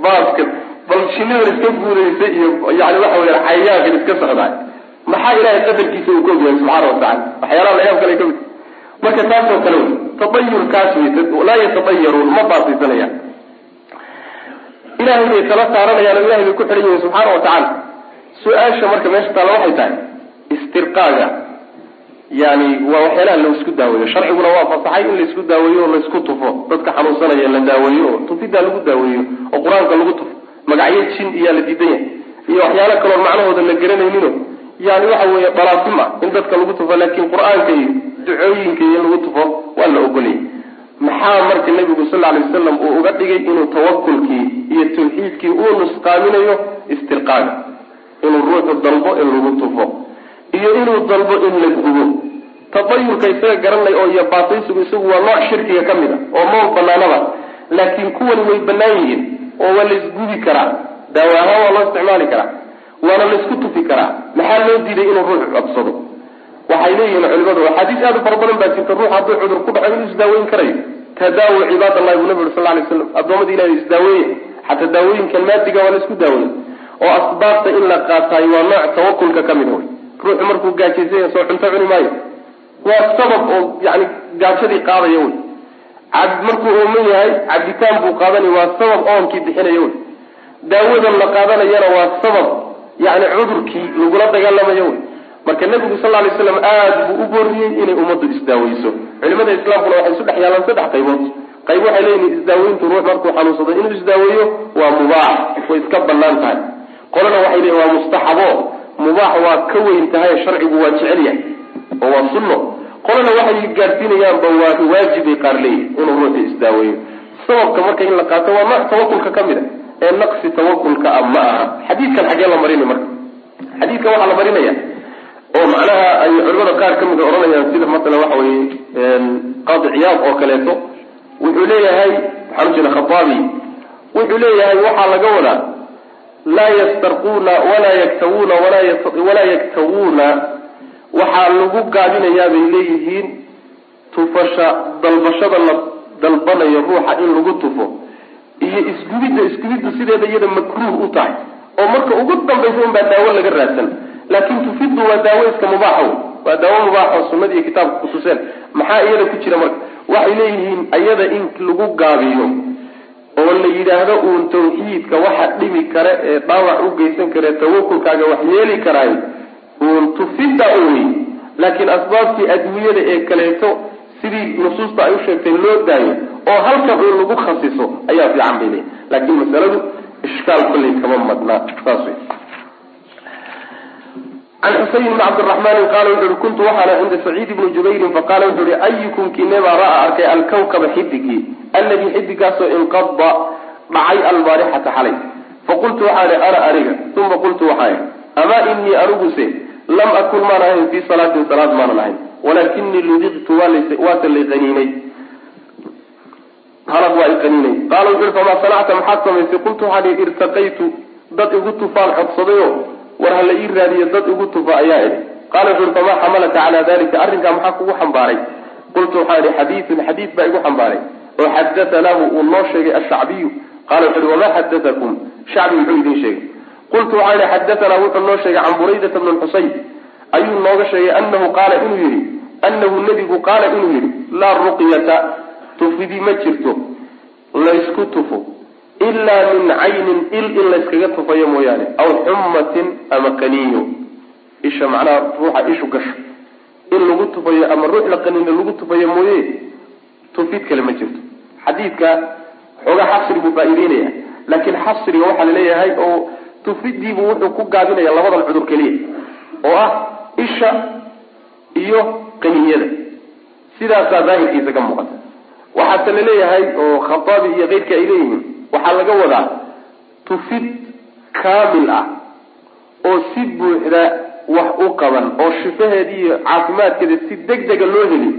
baaska bal shinidan iska guuraysa iyo yani waxa weya cayayaankan iska socdaa maxaa ilahay qadarkiisa uu ka ogyahay subxaana watacala waxyaalaha layaab kale ka mid marka taasoo kale wey taayurkaas wey laa yataayaruun ma baasaysanayaan ilahay bay tala saaranayaan oo ilahay bay ku xidhan yihiin subxaana wa tacaala su'aasha marka meesha taalla waxay tahay istirqaaga yani waa waxyaalaha la isku daaweeyo. Sharciguna waa fasaxay in la isku daaweeyo oo la isku tufo. Dadka xanuunsanaya la daaweeyo oo tufidaa lagu daaweeyo oo qur'aanka lagu tufo. Magacyo jin iyaa la diidan yahay. Iyo waxyaalo kaloo macnahooda la garanaynino. Yani waxa weeye dalaasim ah in dadka lagu tufo laakiin qur'aanka iyo ducooyinka iyo in lagu tufo waa la ogolayay maxaa marka nebigu sal ly wasalam uu uga dhigay inuu tawakulkii iyo tawxiidkii uu nusqaaminayo? Istirqaaga inuu ruuxu dalbo in lagu tufo iyo inuu dalbo in la gubo. Tadayurka isaga garanay oo iyo baataysigu isagu waa nooc shirkiga ka mid a oo ma banaanaba laakiin kuwani way banaan yihiin oo waa laysgubi karaa daawa ahaan waa loo isticmaali karaa waana laysku tufi karaa. Maxaa loo diiday inuu ruuxu codsado? Waxay leeyihiin culimadu axaadiis aad u fara badan baa jirta ruux hadduu cudur ku dhaco inuu isdaaweyn karayo. Tadaawu cibaad allahi buu nabi uri sal lay slam addoommada ilahay isdaaweeye xataa daawooyinkan maadiga waa la isku daaweeye oo asbaabta in la qaataayo waa nooc tawakulka ka mid wey ruuxu markuu gaajaysanya soo cunto cuni maayo. Waa sabab oo yani gaajadii qaadaya wey markuu ooman yahay cabitaan buu qaadanaya waa sabab oonkii bixinaya wey daawadan la qaadanayana waa sabab yani cudurkii lagula dagaalamayo wey marka nabigu sal lay slam aada buu u booriyey inay ummaddu isdaaweyso. Culimada islaamkuna waxay isu dhex yaalaan saddex qaybood. Qayb waxay leeyihiin isdaaweyntu ruux markuu xanuunsado inuu isdaaweeyo waa mubaax way iska bannaan tahay. Qolana waxay leeyihiin waa mustaxabo mubaax waa ka weyn tahay sharcigu waa jecel yahay oo waa sunno. Qolana waxay gaadhsiinayaanba waa waajibay qaar leeyihiin inuu ruuxu isdaaweeyo. Sababka marka in la qaato waa nooc tawakulka ka mid a ee naqsi tawakulka ah ma aha. Xadiidkan xagee la marinay marka. Xadiidkan waxaa la marinaya oo macnaha ay culimada qaar ka mid odhanayaan sida masalan waxa weye qaadi ciyaad oo kaleeto. Wuxuu leeyahay waxaan ujeeda khataabi wuxuu leeyahay waxaa laga wadaa laa yastarquuna walaa yaktawuuna walaa yaktawuuna waxaa lagu gaabinayaa bay leeyihiin tufasha dalbashada la dalbanayo ruuxa in lagu tufo. Iyo isgubidda isgubiddu sideeda iyada makruuh u tahay. Oo marka ugu dambaysa unbaa daawo laga raadsan. Laakin tufiddu waa daawo iska mubaaxa wey waa daawo mubaaxo sunnada iyo kitaabka kutuseen maxaa iyada ku jira marka? Waxay leeyihiin iyada in lagu gaabiyo oo la yidhaahdo uun tawxiidka waxa dhibi kare ee dhaawac u geysan kare tawakulkaaga wax yeeli karaay uun tufidda uwey laakiin asbaabtii adduunyada ee kaleeto sidii nusuusta ay u sheegtay loo daayo oo halkan uun lagu khasiso ayaa fiican bay leeyihiin laakiin masaladu ishkaal kolley kama madnaa saas wey can xuseyn bn cabdiraxmaani qaala wuxu uhi kuntu waxaana cinda saciid bni jubayrin faqala wuxu uhi ayukum kinebaa ra'a arkay alkawkaba xidigii alladii xidigaasoo inqada dhacay albaarixata xalay. Faqultu waxaan ana aniga uma qultu waxaan amaa inii aniguse lam akun maan ahayn fii salaatin salaad maanan ahayn walaakinii ludiqtu waase lay qaniinay. Halab waa i qaniinay. Qaala wuxu famaa sanacta maxaad samaysay qultu waxaan ihi irtaqaytu dad igu tufaan codsadayo war hala ii raadiyo dad igu tufa ayaa idhi. Qaala wuxu uhi famaa xamalaka calaa dalika arrinkaa maxaa kugu xambaaray? Qultu waxaan ihi xadiidun xadiid baa igu xambaaray oo xadatanaahu uu noo sheegay ashacbiyu qaala wuxu wamaa xadatakum shacbi muxuu idin sheegay. Qultu waxaan ihi xadatanaa wuxuu noo sheegay can buraydata bni xusayn ayuu nooga sheegay anahu qaala inuu yihi anahu nebigu qaala inuu yihi laa ruqyata tufidi ma jirto laysku tufo ilaa min caynin il in layskaga tufayo mooyaane aw xummatin ama qaniinyo. Isha macnaha ruuxa ishu gasho. In lagu tufayo ama ruux la qaniino lagu tufayo mooye tufid kale ma jirto xadiidka xoogaa xasri buu faa-iideynaya. Laakiin xasriga waxaa la leeyahay oo tufidiibu wuxuu ku gaabinaya labadan cudur keliya oo ah isha iyo qaniinyada sidaasaa daahirkiisa ka muuqata. Waxaase la leeyahay oo khataabi iyo keyrka ay leeyihiin waxaa laga wadaa tufid kaamil ah oo si buuxda wax u qaban oo shifaheeda iyo caafimaadkeeda si deg dega loo heli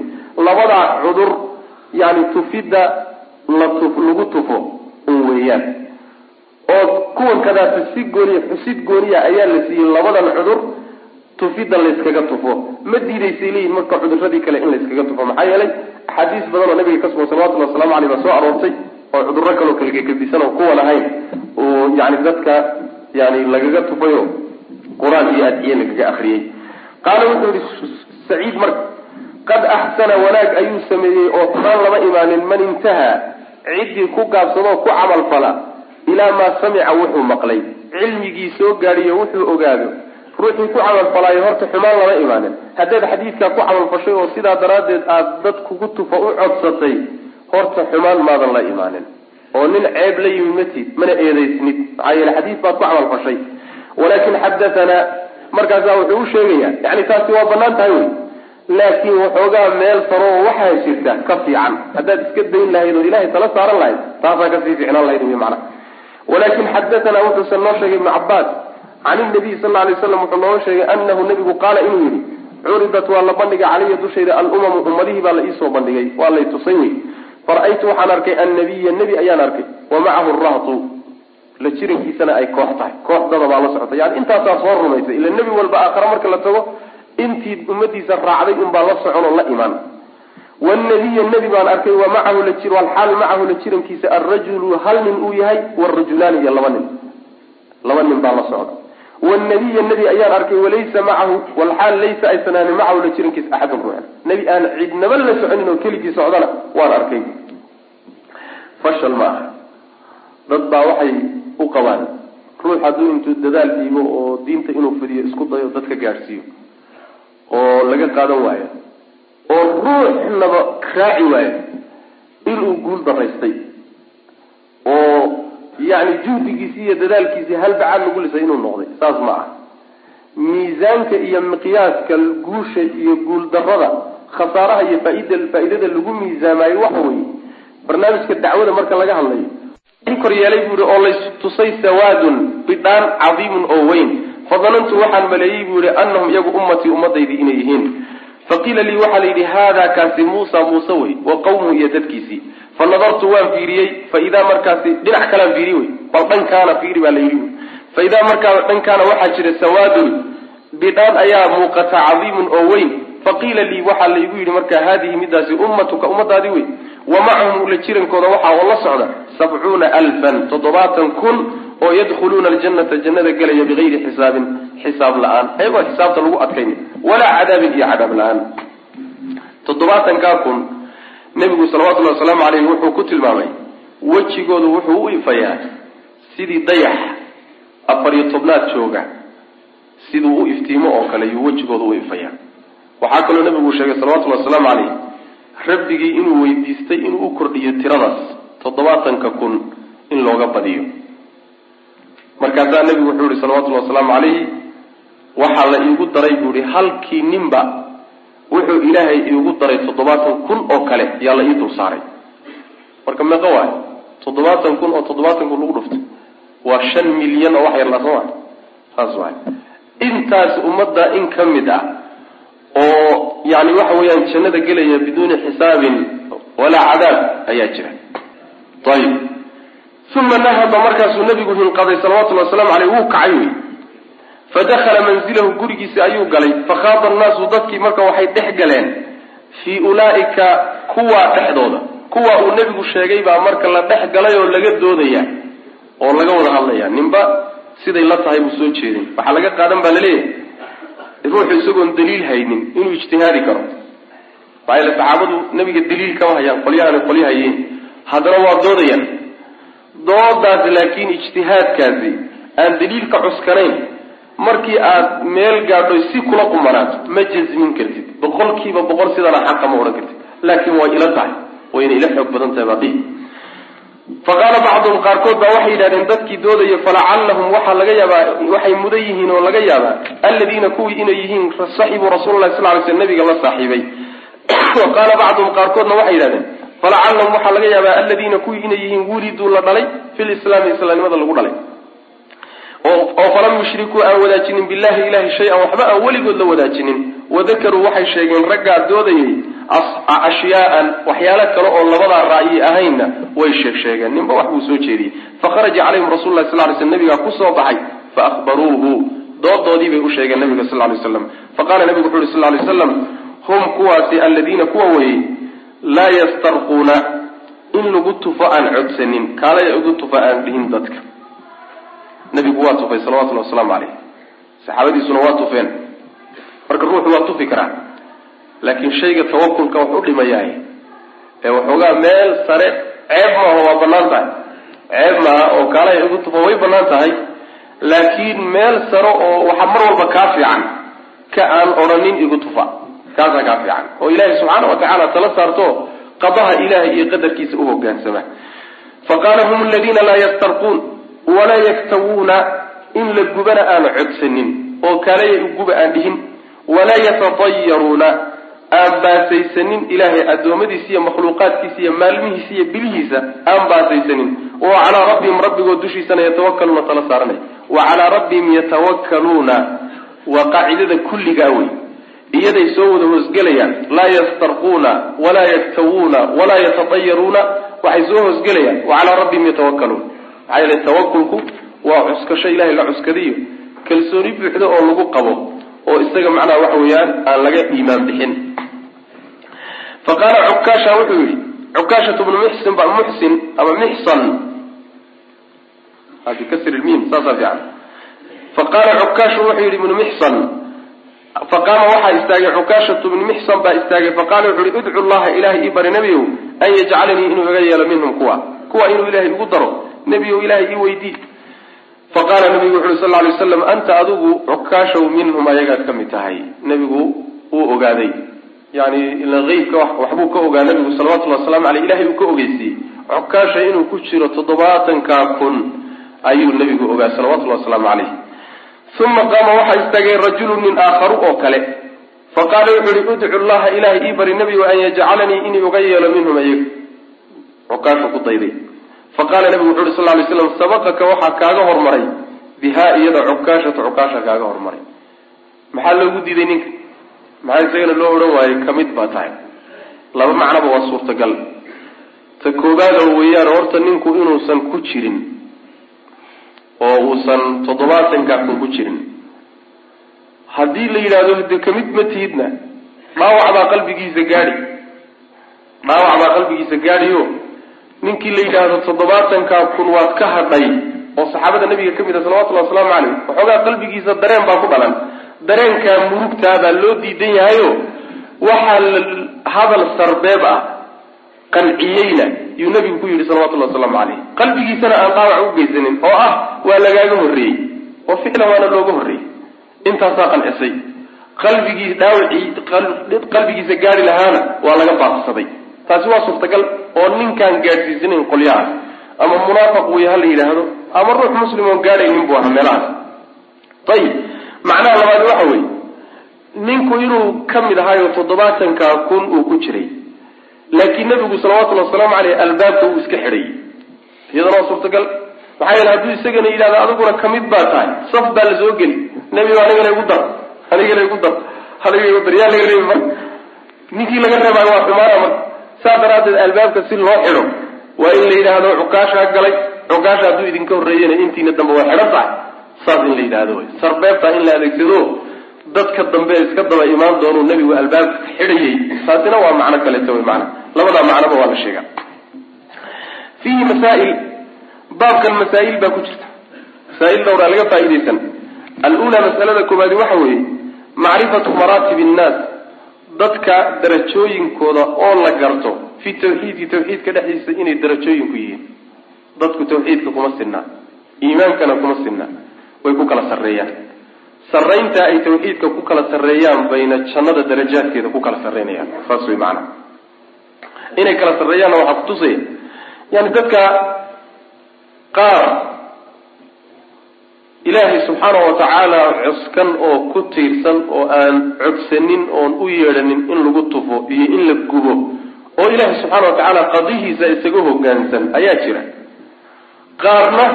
labadaa cudur yani tufidda lagu tufo un weeyaan. Oo kuwan kadaata si gooniya xusid gooniya ayaa la siiyey labadan cudur tufidda layskaga tufo. Ma diidaysay leeyihiin marka cuduradii kale in layskaga tufo? Maxaa yeelay axaadiis badan oo nabiga ka sugan salawatullhi waslamu aleyh baa soo aroortay oo cudurro kaloo kalgekadisan oo kuwan ahayn. Oo yani dadka yani lagaga tufayo qur'aan iyo adiye lagaga akriyey qaala wuxuu yihi saciid marka qad axsana wanaag ayuu sameeyey oo taan lama imaanin man intahaa ciddii ku gaabsadoo ku camal fala ilaa maa samica wuxuu maqlay. Cilmigii soo gaadhiyo wuxuu ogaado. Ruuxii ku camalfalaayo horta xumaan lama imaanin. Haddaad xadiidkaa ku camalfashay oo sidaa daraaddeed aada dad kugu tufa u codsatay horta xumaan maadan la imaanin. Oo nin ceeb la yimi matid mana eedaysnid. Maxaa yeele xadiis baad ku camalfashay walaakin xadatanaa markaasaa wuxuu u sheegayaa yani taasi waa bannaan tahay wey laakiin waxoogaa meel saro oo waxaa jirta ka fiican. Haddaad iska dayn lahayd oo ilahay tala saaran lahayd taasaa ka sii ficnaan lahayd wy macana walakin xadatanaa wuxuusan noo sheegay ibnu cabaas can inabiy sal alay slam wuxuu nooga sheegay anahu nabigu qaala inuu yihi curidat waa la bandhigay calaya dushayda alumamu ummadihii baa la iisoo bandhigay waa lay tusay wey fara-aytu waxaan arkay annabiya nebi ayaan arkay wa macahu rahtu la jirankiisana ay koox tahay kooxdada baa la socota yani intaasaa soo rumaysay ila nebi walba aakhare marka la tago intii ummadiisa raacday unbaa la socon oo la imaan. Wnabiya nebi baan arkay wa macahu la jir alxaal macahu la jirankiisa alrajulu hal nin uu yahay warajulaani iyo laba nin. Laba nin baa la socda. Wnabiya nebi ayaan arkay walaysa macahu walxaal laysa aysan ahanin macahu la jirankiisa axadun ruuxan. Nebi aan cidnaba la soconin oo keligii socdana waan arkay. Fashal ma aha. Dad baa waxay u qabaan ruux hadduu intuu dadaal dhiibo oo diinta inuu fidiyo isku dayo dadka gaadhsiiyo oo laga qaadan waayo oo ruuxnaba raaci waayo inuu guul daraystay oo yani juhdigiisii iyo dadaalkiisii halbacaad lagu lisay inuu noqday saas ma ah miisaanka iyo miqyaaska guusha iyo guul darada khasaaraha iyo faaid faa-idada lagu miisaamaayo waxa weeye barnaamijka dacwada marka laga hadlayo. In kor yeelay buu yihi oo laystusay sawaadun bidhaan cadiimun oo weyn fadanantu waxaan maleeyey buu yihi anahum iyagu ummatii ummadaydii inay yihiin. Faqiila lii waxaa la yidhi haadaa kaasi muusa muuse wey wa qawmuhu iyo dadkiisii fa nadartu waan fiiriyey fa idaa markaasi dhinac kalaan fiiriy wey bal dhankaana fiiri baa la yidhi wy fa idaa markaa dhankaana waxaa jira sawaadun bidhaan ayaa muuqata cadiimun oo weyn. Faqiila lii waxaa laygu yidhi marka haadihi midaasi ummatuka ummadaadii wey wa macahum la jirankooda waxaa oo la socda sabcuuna alfan toddobaatan kun oo yadkhuluuna aljanata jannada gelaya bigayri xisaabin xisaab la'aan. Ayagoo xisaabta lagu adkayni walaa cadaabin iyo cadaab la'aan. Toddobaatankaa kun nebigu salawatullahi wasalaamu caleyh wuxuu ku tilmaamay wejigoodu wuxuu u ifayaa sidii dayax afar iyo tobnaad jooga siduu u iftiimo oo kale yuu wejigooda u ifayaa. Waxaa kaloo nebigu sheegay salawatullahi wasalaamu caleyh rabbigii inuu weydiistay inuu u kordhiyo tiradaas toddobaatanka kun in looga badiyo markaasaa nebigu wuxuu yihi salawatullahi wasalaamu calayhi waxaa la iigu daray buu ihi halkii ninba wuxuu ilaahay iigu daray toddobaatan kun oo kale yaa la ii dul saaray. Marka meeqa waayo toddobaatan kun oo toddobaatan kun lagu dhuftay waa shan milyan oo wax yarlaa soo maa saas waay intaas ummadda in ka mid ah oo yani waxa weeyaan jannada gelaya biduuni xisaabin walaa cadaab ayaa jira. Ayib uma nahada markaasuu nabigu hinqaday salawatullhi waslamu aleyh wuu kacay wey fadakhala manzilahu gurigiisa ayuu galay fakhaada annaasu dadkii marka waxay dhex galeen fii ulaaika kuwaa dhexdooda kuwa uu nebigu sheegay baa marka la dhex galay oo laga doodaya oo laga wada hadlaya ninba siday la tahay buu soo jeedin waxaa laga qaadan baa la leeyahay ruuxu isagoon daliil haynin inuu ijtihaadi karo yaele saxaabadu nebiga daliil kama hayaan qolyahaana qolya hayeen haddana waa doodayaan doodaas laakiin ijtihaadkaasi aan daliilka cuskanayn markii aad meel gaadho si kula qumanaato ma jasmin kartid. Boqolkiiba boqol sidana xaqa ma odhan kartid. Laakiin way ila tahay. Wayna ila xoog badan tahay baadii faqaala bacduhum qaarkood baa waxay yidhahdeen dadkii doodaya falacallahum waxaa laga yaabaa waxay mudan yihiin oo laga yaabaa alladiina kuwii inay yihiin saxibuu rasuulalahi sal lay sl nabiga la saaxiibay. Wa qaala bacduhum qaarkoodna waxay yidhahdeen falacallahum waxaa laga yaabaa alladiina kuwii inay yihiin wuliduu la dhalay fi lislaami islaamnimada lagu dhalay. Oo falam yushrikuu aan wadaajinin billahi ilahi shay-an waxba aan weligood la wadaajinin. Wadakaruu waxay sheegeen raggaa doodayay ashyaaan waxyaalo kale oo labadaa ra'yi ahaynna way sheeg sheegeen. Ninba wax buu soo jeediyey. Fakharaja calayhim rasul sal ly sl nabigaa ku soo baxay faahbaruuhu doodoodii bay u sheegeen nabiga sal lay slam faqala nabigu wuxu uhi sal lay slam hum kuwaasi aladiina kuwa weeyey laa yastarquuna in lagu tufo aan codsanin kaalaya ugu tufo aan dhihin dadka. Nabigu waa tufay salawatullhi wasalaamu caleyh saxaabadiisuna waa tufeen. Marka ruuxu waa tufi karaa laakiin shayga tawakulka wax u dhimayahay ee waxoogaa meel sare ceeb maaha waa bannaan tahay. Ceeb maaha oo kaalaya ugu tufo way bannaan tahay. Laakiin meel sare oo waxaa mar walba kaa fiican ka aan odhanin igu tufa kaasaa kaa fiican. Oo ilaahay subxaana wa tacaala tala saarto qadaha ilahay iyo qadarkiisa u hogaansama. Faqaala hum aladiina laa yastarquun walaa yaktawuuna in la gubana aanu codsanin oo kaalaya guba aan dhihin walaa yatatayaruuna aan baasaysanin ilaahay addoommadiisa iyo makhluuqaadkiisa iyo maalmihiisa iyo bilihiisa aan baasaysanin. Oo calaa rabbihim rabbigood dushiisana yatawakaluuna tala saaranay wa calaa rabbihim yatawakkaluuna waa qaacidada kulligaa wey iyaday soo wada hoosgelayaan laa yastarquuna walaa yaktawuuna walaa yatatayaruuna waxay soo hoosgelayaan. Wa calaa rabbihim yatawakkaluun. Maxaa yeele tawakulku waa cuskasho ilahay la cuskadiyo. Kalsooni buuxda oo lagu qabo oo isaga macnaha waxa weeyaan aan laga iimaan bixin. Fa qaala cukaasha wuxuu yihi cukaashatu bnu muxsin ba muxsin ama mixsan bikasri lmiim saasaa fiican. Fa qaala cukaashu wuxuu yihi ibnu mixsan faqaama waxaa istaagay cukaashatu bnu mixsan baa istaagay faqaala wuxu uhi udcu llaha ilahay ii bari nebiyow an yajcalanii inuu iga yeelo minhum kuwa kuwa inuu ilahay igu daro. Nebiyow ilahay ii weydii faqaala nabigu wuxu uri sal ly waslam anta adigu cukaashow minhum ayagaad ka mid tahay. Nebigu wuu ogaaday. Yani ila eybka waxbuu ka ogaa nabigu salawatullhi waslamu aleyh ilahay uu ka ogeysiiyey cukaasha inuu ku jiro toddobaatanka kun ayuu nebigu ogaa salawatullahi wasalaamu caleyh uma qaama waxaa istaagay rajulu nin aakharu oo kale faqaala wuxu uhi udcu llaha ilahay ii bari nebigu an yajcalanii inuu uga yeelo minhum ayaga cukaashu ku dayday faqaala nabigu wuxu uhi sal lay slam sabaqaka waxaa kaaga hormaray bihaa iyada cukaashatu cukaasha kaaga hormaray maxaa loogu diiday ninka maxaa isagana loo odhan waayey ka mid baa tahay laba macnoba waa suurtagal ta koobaada weeyaan horta ninku inuusan ku jirin oo uusan toddobaatankaa kun ku jirin. Haddii la yidhahdo de ka mid ma tihidna dhaawac baa qalbigiisa gaadhi. Dhaawac baa qalbigiisa gaadhiyo. Ninkii la yidhaahdo toddobaatankaa kun waad ka hadhay oo saxaabada nabiga ka mid a salawatullahi wasalaamu caleyh waxoogaa qalbigiisa dareen baa ku dhalan. Dareenkaa murugtaabaa loo diidan yahayo waxaa hadal sarbeeb ah qanciyeyna yuu nabigu ku yidhi salawatullahi wasalaamu caleyh qalbigiisana aan dhaawac u geysanin oo ah waa lagaaga horreeyey. Oo ficlan waana looga horreeyey. Intaasaa qancisay qalbigii dhaawacii qalbigiisa gaari lahaana waa laga baaqsaday. Taasi waa suurtagal oo ninkaan gaadhsiisanayn qolyaha ama munaafiq wey ha la yidhaahdo ama ruux muslim oon gaadhaynin buu ahaa meelahaas ayib macnaha labaad waxa weeye. Ninku inuu ka mid ahaayo toddobaatanka kun uu ku jiray laakiin nebigu salawatullhi wasalaamu caleyh albaabka uu iska xidhayy iyadana waa suurtagal. Maxaa yeele hadduu isagana yidhahdo adiguna ka mid baa tahay. Saf baa la soo geli. Nebigo anigana igu dar. Anigana igu dar. Aniga igu dar. Yaa laga reebi marka ninkii laga reebaayo waa xumaana marka saa daraaddeed albaabka si loo xidho waa in la yidhaahdo cukaashaa galay. Cukaasha hadduu idinka horreeyana intiina dambe waa xidhan tahay. Saas in la yidhahdo sarbeebtaa in la adeegsado dadka dambe iska daba imaan doonuu nebigu albaabka xidhayay. Taasina waa macno kaleeto wy maana labadaa macnoba waa la sheegaa. Fiihi masaail baabkan masaa'il baa ku jirta. Masaa'il dhowraa laga faa'iidaysan. Al-uulaa masalada koowaadi waxa weeye macrifatu maraatib innaas dadka darajooyinkooda oo la garto fi tawxiidi tawxiidka dhexdiisa inay darajooyinku yihiin. Dadku tawxiidka kuma sinna iimaankana kuma sinna way ku kala sarreeyaan sarraynta ay tawxiidka ku kala sarreeyaan bayna jannada darajaadkeeda ku kala sarreynayaan. Saas way macana inay kala sarreeyaanna waxaa kutusaya yani dadka qaar ilaahay subxaana wa tacaala cuskan oo ku tiirsan oo aan codsanin oon u yeedhanin in lagu tufo iyo in la gubo oo ilaahay subxaana wa tacaala qadihiisa isaga hoggaansan ayaa jira. Qaarna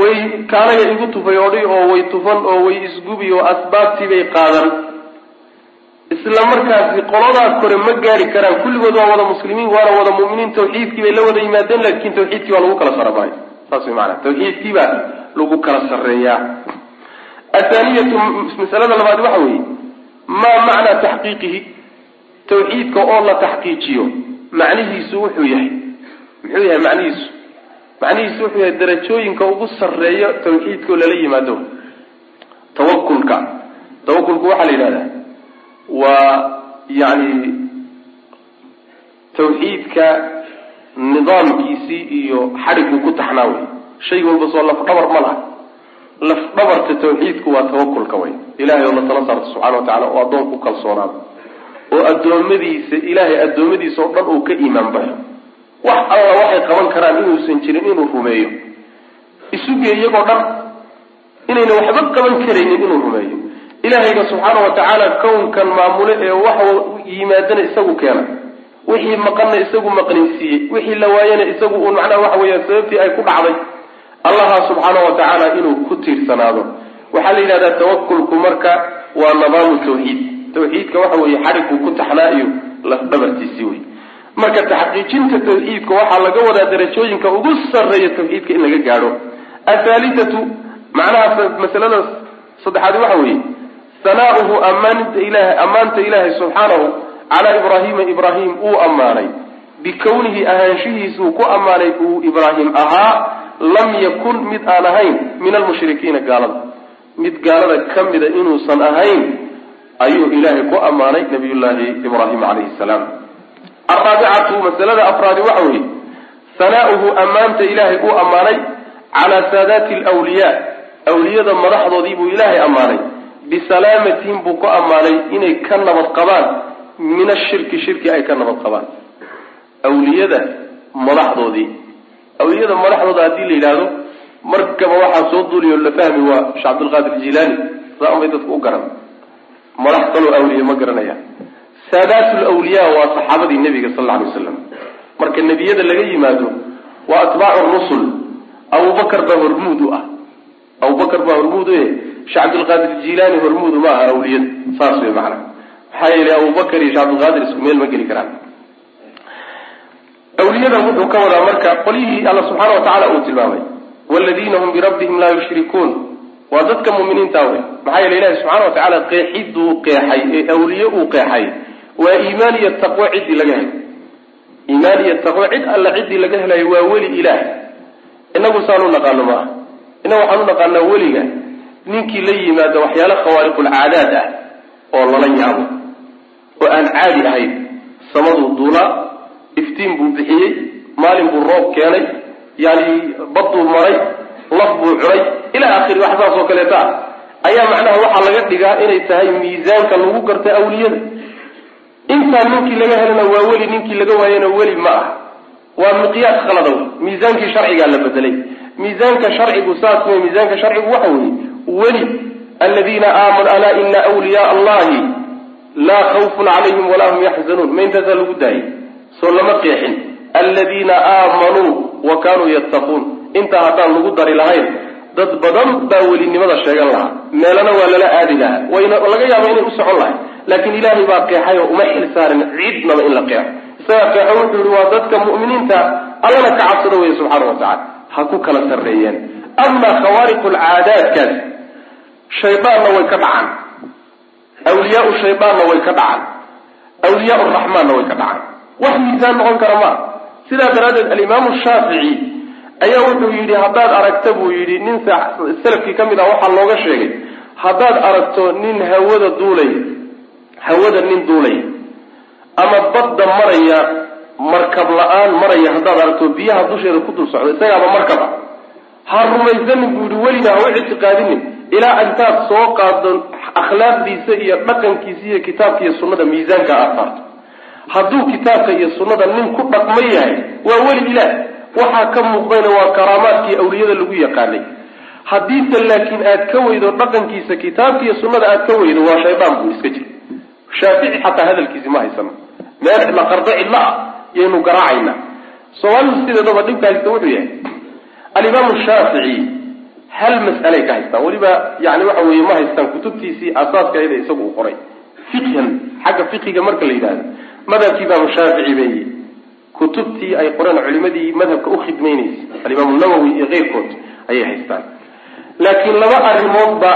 way kaanaga igu tufay odhi oo way tufan oo way isgubi oo asbaabtii bay qaadan. Isla markaasi qoladaas kore ma gaari karaan. Kulligood waa wada muslimiin waana wada mu'miniin. Tawxiidkii bay la wada yimaadeen laakin tawxiidkii baa lagu kala saramaay saas way maanaa tawxiidkii baa lagu kala sarreeyaa athaaniyatu masalada labaad waxa weeye maa macnaa taxqiiqihi? Tawxiidka oo la taxqiijiyo macnihiisu wuxuu yahay. Muxuu yahay macnihiisu macnihiisu wuxuu yahay darajooyinka ugu sarreeyo tawxiidkao lala yimaado tawakulka. Tawakulku waxaa la yidhahdaa waa yani tawxiidka nidaamkiisii iyo xadhigguu ku taxnaa wey. Shay walba soo lafdhabar ma laha. Lafdhabarta tawxiidku waa tawakulka wey. Ilahay oo la tala saarto subxana wa tacala oo addoon ku kalsoonaado oo addoommadiisa ilaahay addoommadiisa oo dhan uu ka iimaan baxo wax alla waxay qaban karaan inuusan jirin inuu rumeeyo. Isuge iyagoo dhan inayna waxba qaban karaynin inuu rumeeyo. Ilaahayga subxaana wa tacaala kownkan maamule ee wax yimaadana isagu keena. Wixii maqanna isagu maqnaysiiyey wixii la waayana isagu uun macnaha waxa weeyaan sababtii ay ku dhacday. Allaha subxaana wa tacaala inuu ku tiirsanaado. Waxaa la yidhahdaa tawakulku marka waa nadaamu tawxiid tawxiidka waxa weeye xadhigguu ku taxnaa iyo lafdhabartiisii wey marka taxqiijinta tawxiidka waxaa laga wadaa darajooyinka ugu sarreeya tawxiidka in laga gaadho. Athaalithatu macnaha masalada saddexaadi waxa weeye sana'uhu ammaanta ilaah ammaanta ilaahay subxaanahu calaa ibraahiima ibraahim uu ammaanay. Bikownihi ahaanshihiisuu ku ammaanay uu ibraahim ahaa lam yakun mid aan ahayn min almushrikiina gaalada. Mid gaalada ka mida inuusan ahayn ayuu ilaahay ku ammaanay nabiyullaahi ibraahim calayhi salaam alraabicatu masalada afraadi waxa weeye sana'uhu ammaanta ilaahay uu ammaanay calaa saadaati alwliyaa awliyada madaxdoodii buu ilaahay ammaanay. Bisalaamatihim buu ku ammaanay inay ka nabad qabaan min ashirki shirki ay ka nabad qabaan. Awliyada madaxdoodii awliyada madaxdooda haddii la yidhaahdo markaba waxaa soo duuliyo la fahmi waa sheekh cabdilqaadir jilaani saa bay dadku u garan. Madax kaloo awliye ma garanaya saadaat lwliyaa waa saxaabadii nebiga sal alay waslam marka nebiyada laga yimaado waa atbaacu rusul. Abubakar baa hormuud u ah. Abubakar baa hormuud u sheekh cabdilqaadir jilaani hormuudu ma aha awliyada saas wey macana maxaa yeelay abubakar iyo sheekh cabdilqaadir isku meel ma geli karaan. Awliyadan wuxuu ka wadaa marka qolyihii alla subxaana wa tacaala uu tilmaamay. Waladiina hum birabbihim laa yushrikuun. Waa dadka muminiinta wey. Maxaa yeele ilahi subxana wa tacaala qeexiduu qeexay ee awliye uu qeexay waa iimaan iyo taqwo ciddii laga helay. Iimaan iyo taqwo cid alla ciddii laga helayo waa weli ilaah. Inagu saan u naqaano ma aha. Innagu waxaan u naqaanaa weliga. Ninkii la yimaada waxyaalo khawaariqulcaadaad ah oo lala yaabo oo aan caadi ahayn. Samaduu duulaa iftiin buu bixiyey maalin buu roob keenay yani badduu maray laf buu cunay. Ila akhiri wax saas oo kaleeta ah ayaa macnaha waxaa laga dhigaa inay tahay miisaanka lagu garta awliyada intaa ninkii laga helana waa weli ninkii laga waayana weli ma ah. Waa miqyaas khalada wey miisaankii sharcigaa la bedelay. Miisaanka sharcigu saas wey miisaanka sharcigu waxa weeye weli aladiina aamanu alaa ina wliyaa allahi laa khawfun calayhim walaa hum yaxzanuun. Ma intaasaa lagu daayay soo lama qeexin. Aladiina aamanuu wa kaanuu yattaquun. Intaa haddaan lagu dari lahayn dad badan baa welinimada sheegan lahaa. Meelana waa lala aadi lahaa. Wayna laga yaaba inay u socon lahay laakiin ilaahay baa qeexay oo uma xil saarin cidnaba in la qeexo isagaa qeexo wuxuu yihi waa dadka mu'miniinta allana ka cabsada weeye subxaana wa tacala ha ku kala sarreeyeen. Amaa khawaariqu lcaadaadkaas shaydaanna way ka dhacaan. Awliyaau shaydaanna way ka dhacaan. Awliyaa raxmaanna way ka dhacaan. Wax miisaan noqon kara maa sidaa daraaddeed alimaamu shaafici ayaa wuxuu yidhi haddaad aragta buu yidhi nin salafkii ka mid ah waxaa looga sheegay haddaad aragto nin hawada duulaya hawada nin duulaya ama badda maraya markab la'aan maraya haddaad aragto biyaha dusheeda ku dul socdo isagaaba markab ah. Ha rumaysanin buu yihi welina ha u ictiqaadinin ilaa intaad soo qaado akhlaaqdiisa iyo dhaqankiisa iyo kitaabka iyo sunnada miisaanka aad saarto hadduu kitaabka iyo sunnada nin ku dhaqma yahay waa weli ilaah. Waxaa ka muuqdayna waa karaamaadkii awliyada lagu yaqaanay. Haddiise laakiin aad ka weydo dhaqankiisa kitaabka iyo sunnada aad ka weydo waa shaydaan buu iska jira shaafici xataa hadalkiisi ma haysano. Meel cidla qardo cidla ah yaynu garaacaynaa soomaalidu sideedaba dhibka haysta wuxuu yahay alimaamu shaafici hal mas'alay ka haystaan weliba yani waxa weeye ma haystaan kutubtiisii asaaska ida isagu uu qoray. Fiqhan xagga fiqiga marka la yidhahdo madhabkii imaamu shaafici bay kutubtii ay qoreen culimadii madhabka u khidmaynaysay alimaamu nawowi iyo keyrkood ayay haystaan. Laakiin laba arrimoodba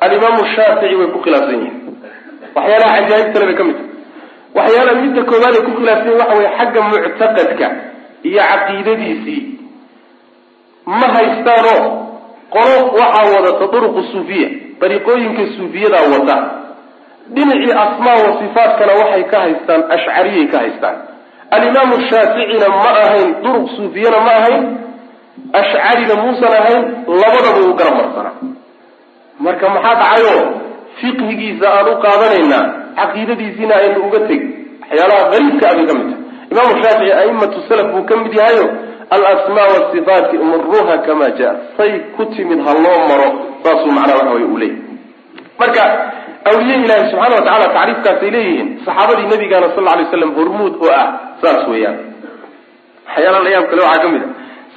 alimaamu shaafici way ku khilaafsan yihiin waxyaalaha cajaa'ibtale bay ka mid tahay. Waxyaalaha midda koowaad ay ku khilaafsan yihiin waxa weye xagga muctaqadka iyo caqiidadiisii. Ma haystaanoo qolo waxaa wadata duruqu suufiya dariiqooyinka suufiyadaa wata. Dhinacii asmaa wa sifaatkana waxay ka haystaan ashcariyay ka haystaan. Alimaamu shaaficina ma ahayn duruq suufiyana ma ahayn ashcarina muusan ahayn labadaba uu garab marsanaa. Marka maxaa dhacayo fiqhigiisa aan u qaadanaynaa caqiidadiisiina aynu uga tegi waxyaalaha qariibka abay ka mid tahay. Imaamu shaafici aimatu salaf buu ka mid yahayo alasmaa wasifaati muruha kama jaa say ku timid ha loo maro saasuu macnaa waxa wey uu leeyahy marka awliye ilaahi subxana watacala tacriifkaasay leeyihiin saxaabadii nabigaana sal lay slam hormuud oo ah saas weeyaan. Waxyaala la yaab kale waxaa ka mid a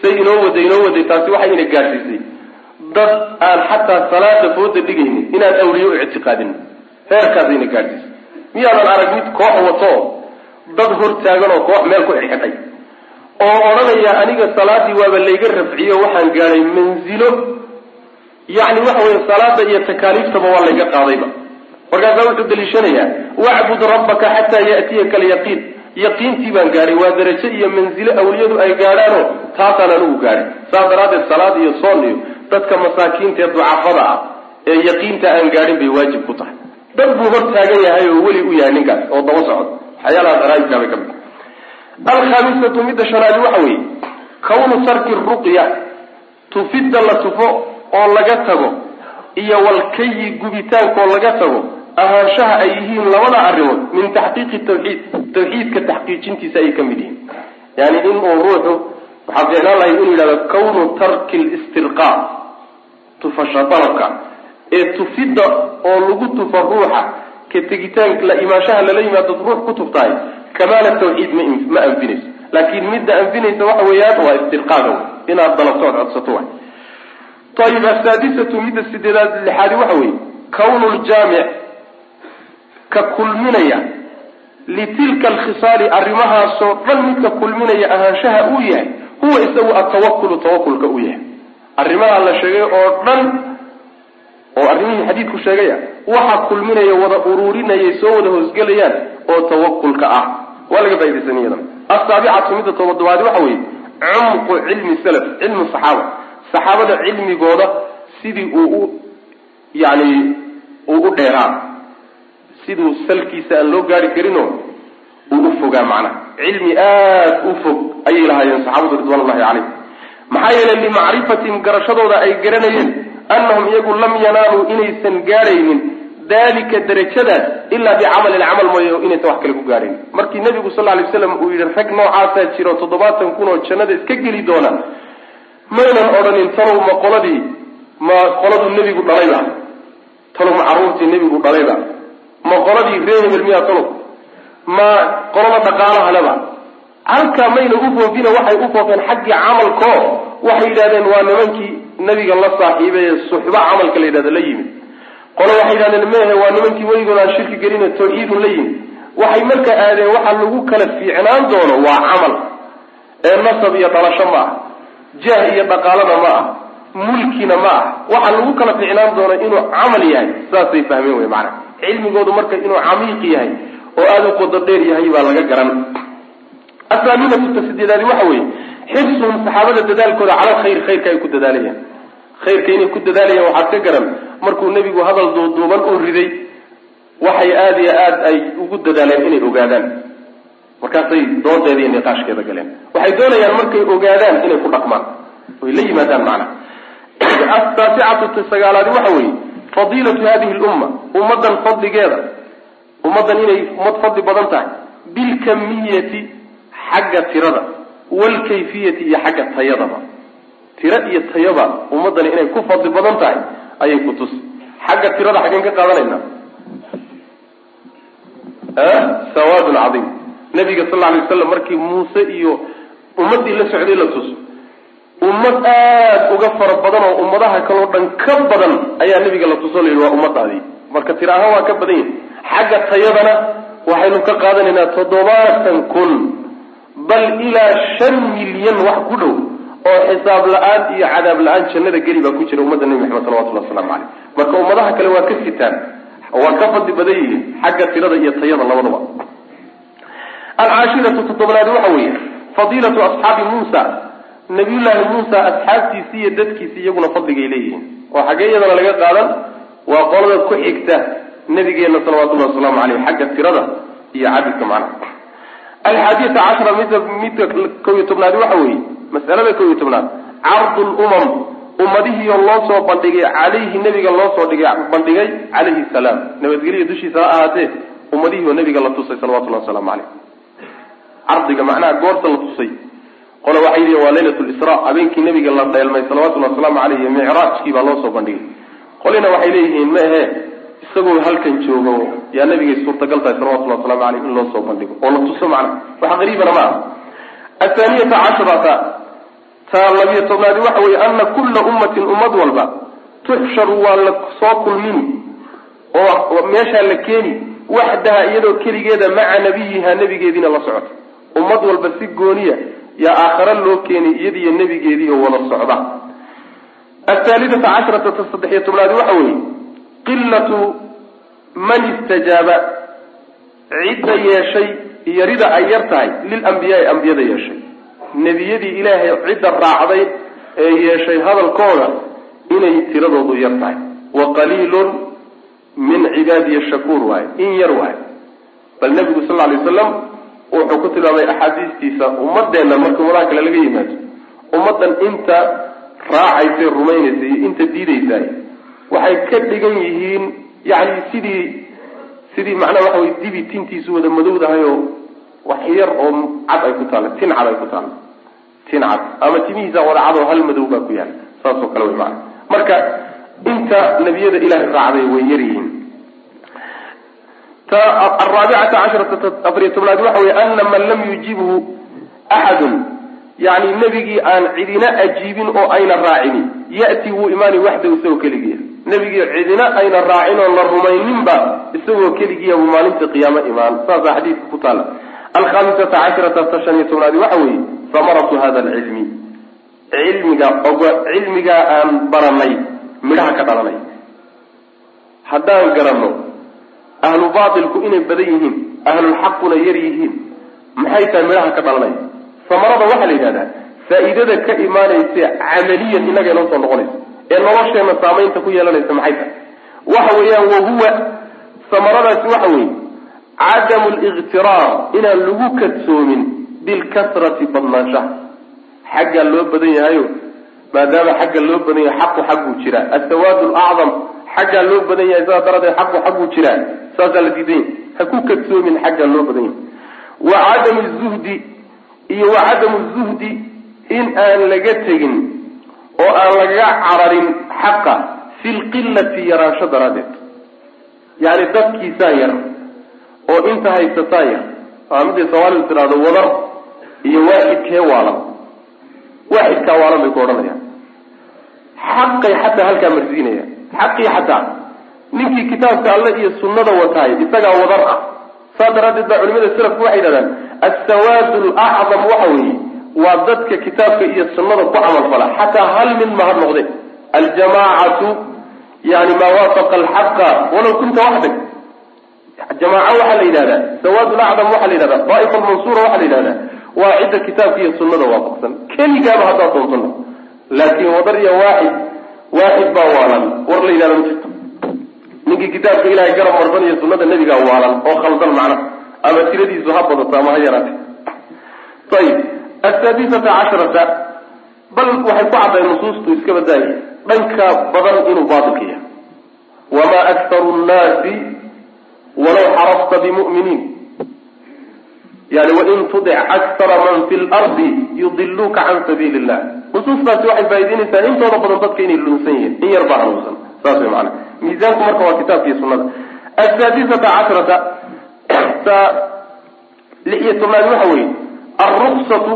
say inoo waday inoo waday taasi waxay ina gaadhsiisay dad aan xataa salaada fooda dhigaynin inaan awliye u ictiqaadin. Heerkaasayna gaadhsiisay miyaadan arag mid koox wato dad hortaagan oo koox meel ku xidhay oo odhanaya aniga salaadii waaba layga rafciyo waxaan gaadhay manzilo. Yacni waxa weye salaada iyo takaaliiftaba waa layga qaadayba. Markaasaa wuxuu daliishanayaa wacbud rabbaka xataa ya'tiyaka alyaqiin. Yaqiintii baan gaadhay waa darajo iyo manzilo awliyadu ay gaadhaano taasaan anigu gaadhay. Saas daraaddeed salaad iyo soon iyo dadka masaakiinta ee ducafada ah ee yaqiinta aan gaadhin bay waajib ku tahay. Dad buu hor taagan yahay oo weli u yahay ninkaas oo daba socod waxyaalaha qaraa'ibkaa bay ka mid alkhaamisatu midda shanaadi waxa weeye kawnu tarki ruqya tufidda la tufo oo laga tago iyo walkayi gubitaankoo laga tago ahaanshaha ay yihiin labada arrimood min taxqiiqi tawxiid tawxiidka taxqiijintiisa ayay ka mid yihiin. Yani inuu ruuxu waxaa fiicnaan lahay inuu yidhahdo kawnu tarki listirqaa tufasha dalabka ee tufidda oo lagu tufa ruuxa ka tegitaanka la imaanshaha lala yimaado ruux ku tuftahay kamaala tawxiid ma anfinayso. Laakiin midda anfinaysa waxa weeyaan waa istirqaaga inaad dalabto codsato waay. Ayib asaadisatu midda sideedaad lixaadi waxa weeye kawnu ljaamic ka kulminaya litilka alkhisaali arrimahaasoo dhan midka kulminaya ahaanshaha uu yahay huwa isagu atawakulu tawakulka uu yahay. Arrimaha la sheegay oo dhan oo arrimihii xadiidku sheegaya waxa kulminaya wada uruurinayay soo wada hoosgelayaan oo tawakulka ah. Waa laga faa'idaysan iyadan asaabicatu midda tobadobaadi waxa weeye cumqu cilmi salaf cilmu saxaaba. Saxaabada cilmigooda sidii uu u yani uu u dheeraa. Siduu salkiisa aan loo gaari karinoo uu u fogaa macnaha cilmi aada u fog ayay lahaayeen saxaabadu ridwan ullahi calayhim maxaa yeelay limacrifatihim garashadooda ay garanayeen annahum iyagu lam yanaaluu inaysan gaadhaynin dalika darajadaas ilaa bicamalin camal mooye inaysan wax kale ku gaadhayn markii nabigu sal lay waslam uu yihi rag noocaasaa jiro toddobaatan kun oo jannada iska geli doona maynan odhanin talow ma qoladii ma qoladuu nebigu dhalayba talow ma carruurtii nebigu dhalayba ma qoladii ree hebel miyaa talow ma qolada dhaqaalahaleba halkaa mayna u foofina waxay u foofeen xaggii camalko waxay yidhahdeen waa nimankii nabiga la saaxiibay ee suxba camalka la yidhahdo la yimid. Qolo waxay yidhahdeen mehe waa nimankii weligood aan shirki gelina tawxiidun la yimid. Waxay marka aadeen waxa lagu kala fiicnaan doono waa camal. Ee nasab iyo dhalasho ma ah. Jah iyo dhaqaalana ma ah. Mulkina ma ah. Waxa lagu kala ficnaan doono inuu camal yahay saasay fahmeen wey maanaa cilmigoodu marka inuu camiiq yahay oo aada u qodo dheer yahay baa laga garan. Asaaminatu ta sideedaadi waxa weeye xirsuhum saxaabada dadaalkooda cala alkhayr khayrka ay ku dadaalayaan. Khayrka inay ku dadaalayaan waxaad ka garan markuu nebigu hadal duuduuban uu riday waxay aada iyo aada ay ugu dadaaleen inay ogaadaan. Markaasay doodeeda iyo niqaashkeeda galeen. Waxay doonayaan markay ogaadaan inay ku dhaqmaan. Oy la yimaadaan macnaha ataasicatu ta sagaalaadi waxa weeye fadiilatu hadihi lumma ummaddan fadligeeda ummaddan inay ummad fadli badan tahay. Bilkamiyati xagga tirada. Waalkayfiyati iyo xagga tayadaba. Tiro iyo tayaba ummaddani inay ku fadli badan tahay ayay ku tusi xagga tirada xaggeen ka qaadanaynaa sawaadun cadiim. Nabiga sal lla alay waslam markii muuse iyo ummaddii la socday la tuso ummad aada uga fara badan oo ummadaha kaloo dhan ka badan ayaa nabiga la tuso la yidhi waa ummadaadii marka tir ahaan waa ka badan yihiin. Xagga tayadana waxaynu ka qaadanaynaa toddobaatan kun bal ilaa shan milyan wax ku dhow oo xisaab la'aan iyo cadaab la'aan jannada geli baa ku jira ummadda nebi maxamed salawatullah waslamu caleyh marka ummadaha kale waa ka sitaan waa ka fadli badan yihiin xagga tirada iyo tayada labadaba alcaashiratu toddobaad waxa weeye fadiilatu asxaabi muusa. Nabiyullaahi muusa asxaabtiisi iyo dadkiisi iyaguna fadligay leeyihiin. Oo xaggee iyadana laga qaadan waa qolada ku xigta nabigeena salawatullahi wasalaamu caleyh xagga tirada iyo cadadka macnaha. Alxaadiyata cashara midda midda kow iyo tobnaadi waxa weeye masalada kow iyo tobnaad cardu lumam ummadihiio loo soo bandhigay calayhi nabiga loo soo dhigay bandhigay calayhi salaam. Nabadgelya dushiisa ha ahaatee ummadihiioo nabiga la tusay salawatullahi wasalaamu caleyh cardiga macnaha goorta la tusay qole waxay yihiin waa laylat lisra habeenkii nabiga la dheelmay salawatullahi wasalaamu caleyh micraajkii baa loo soo bandhigay qolina waxay leeyihiin ma ahe isagoo halkan joogo yaa nabigay suurtagal tahay salawatullahi waslamu caleyh in loo soo bandhigo. Oo la tuso macna wax qariibana ma aha. Athaaniyata casharata ta labiyo tobnaadi waxa weeye ana kulla ummatin ummad walba tuxsharu waa la soo kulmini oo meeshaa la keeni waxdaha iyadoo keligeeda maca nabiyiha nebigeediina la socota. Ummad walba si gooniya yaa aakhare loo keeni iyadiyo nebigeedii oo wada socda athaalidata casharata ta saddexiyo tobnaadi waxa weeye qilatu man istajaaba cidda yeeshay yarida ay yar tahay lilambiyaai ambiyada yeeshay nebiyadii ilaahay cidda raacday ee yeeshay hadalkooda inay tiradoodu yar tahay wa qaliilun min cibaadiya shakuur waaye in yar waaye bal nebigu sal lla lay wasalam wuxuu ku tilmaamay axaadiistiisa ummadeenna marka kale laga yimaado ummaddan inta raacaysay rumaynaysa iyo inta diidaysaay waxay ka dhigan yihiin yani sidii sidii macnaha waxa wey dibi tintiisu wada madowdahay oo wax yar oo cad ay ku taalla tin cad ay ku taalla tin cad. Ama timihiisa wada cad oo hal madow baa ku yaalla saas oo kale wey maana marka inta nebiyada ilaahay raacday way yar yihiin. Ta araabicata casharata afariyo tobnaad waxa wey ana man lam yujibhu axadun yani nebigii aan cidina ajiibin oo ayna raacini. Ya'ti wuu imaani waxdahu isagoo keligiia nebigii cidina ayna raacin oo la rumayninba isagoo keligiiya buu maalinta qiyaamo imaan. Saasaa xadiidka ku taala alkhamisata casharata ta shan iyo tobnaadi waxa weeye samaratu hada alcilmi. Cilmiga og cilmigaa aan baranay midhaha ka dhalanay. Haddaan garanno ahlu baatilku inay badan yihiin ahlulxaquna yar yihiin maxay tahay midhaha ka dhalanay samarada waxaa la yidhahdaa faa'iidada ka imaanaysa camaliyan innaga inoo soo noqonaysa ee nolosheena saamaynta ku yeelanaysa maxay tahay? Waxa weeyaan wahuwa samaradaasi waxa weeye cadamu liktiraar inaan lagu kadsoomin bilkasrati badnaanshaha. Xaggaa loo badan yahayo maadaama xagga loo badan yahay xaqu xagguu jiraa. Asawaad lacdam xaggaa loo badan yahay sidaa daradeed xaqu xagguu jiraa. Saasaa la diidan yahay ha ku kadsoomin xaggaa loo badan yahay. Wa cadamu zuhdi iyo wa cadamu zuhdi in aan laga tegin oo aan lagaga cararin xaqa fi lqilati yaraansho daraaddeed. Yani dadkiisaa yar oo inta haysataa yar waa miday soomaalidu tidhahdo wadar iyo waaxidkee waalan. Waaxidkaa waalan bay ku odhanayaan. Xaqay xataa halkaa marsiinaya xaqii xataa ninkii kitaabka alle iyo sunnada wataay isagaa wadar ah. Saas daraaddeed baa culimada salafku waxay yidhahdaan assawaad lacdam waxa weeye waa dadka kitaabka iyo sunnada ku camal fala xataa hal mid ma ha noqde aljamaacatu yani maa waafaqa alxaqa walaw kunta waxdag jamaaco waxaa la yidhahdaa sawaad lacdam waxaa la yidhahdaa daaifa almansuura waxaa la yidhahdaa waa cidda kitaabka iyo sunnada waafaqsan keligaaba haddaad doontana laakin wadar iyo waaxid waaxid baa waalan war la yidhahda ma jirto ninkii kitaabka ilahay garab marsan iyo sunnada nebigaa waalan oo khaldan macnaha ama tiradiisu ha badato ama ha yaraate ayib asaadisata casharata bal waxay ku caddahay nusuustu iska badaayay dhanka badan inuu baatilka yahay wamaa aktaru nnaasi walaw xarafta bimu'miniin. Yani wain tudic aktara man fi lardi yudiluuka can sabiili illah nusuustaasi waxay faa'idaynaysaa intooda badan dadka inay lunsan yihiin in yar hanuunsan. Saas way maanaa miisaanku marka waa kitaabka iyo sunnada. Asaadisata casharata ta lix iyo tobnaad waxa weeye alruksatu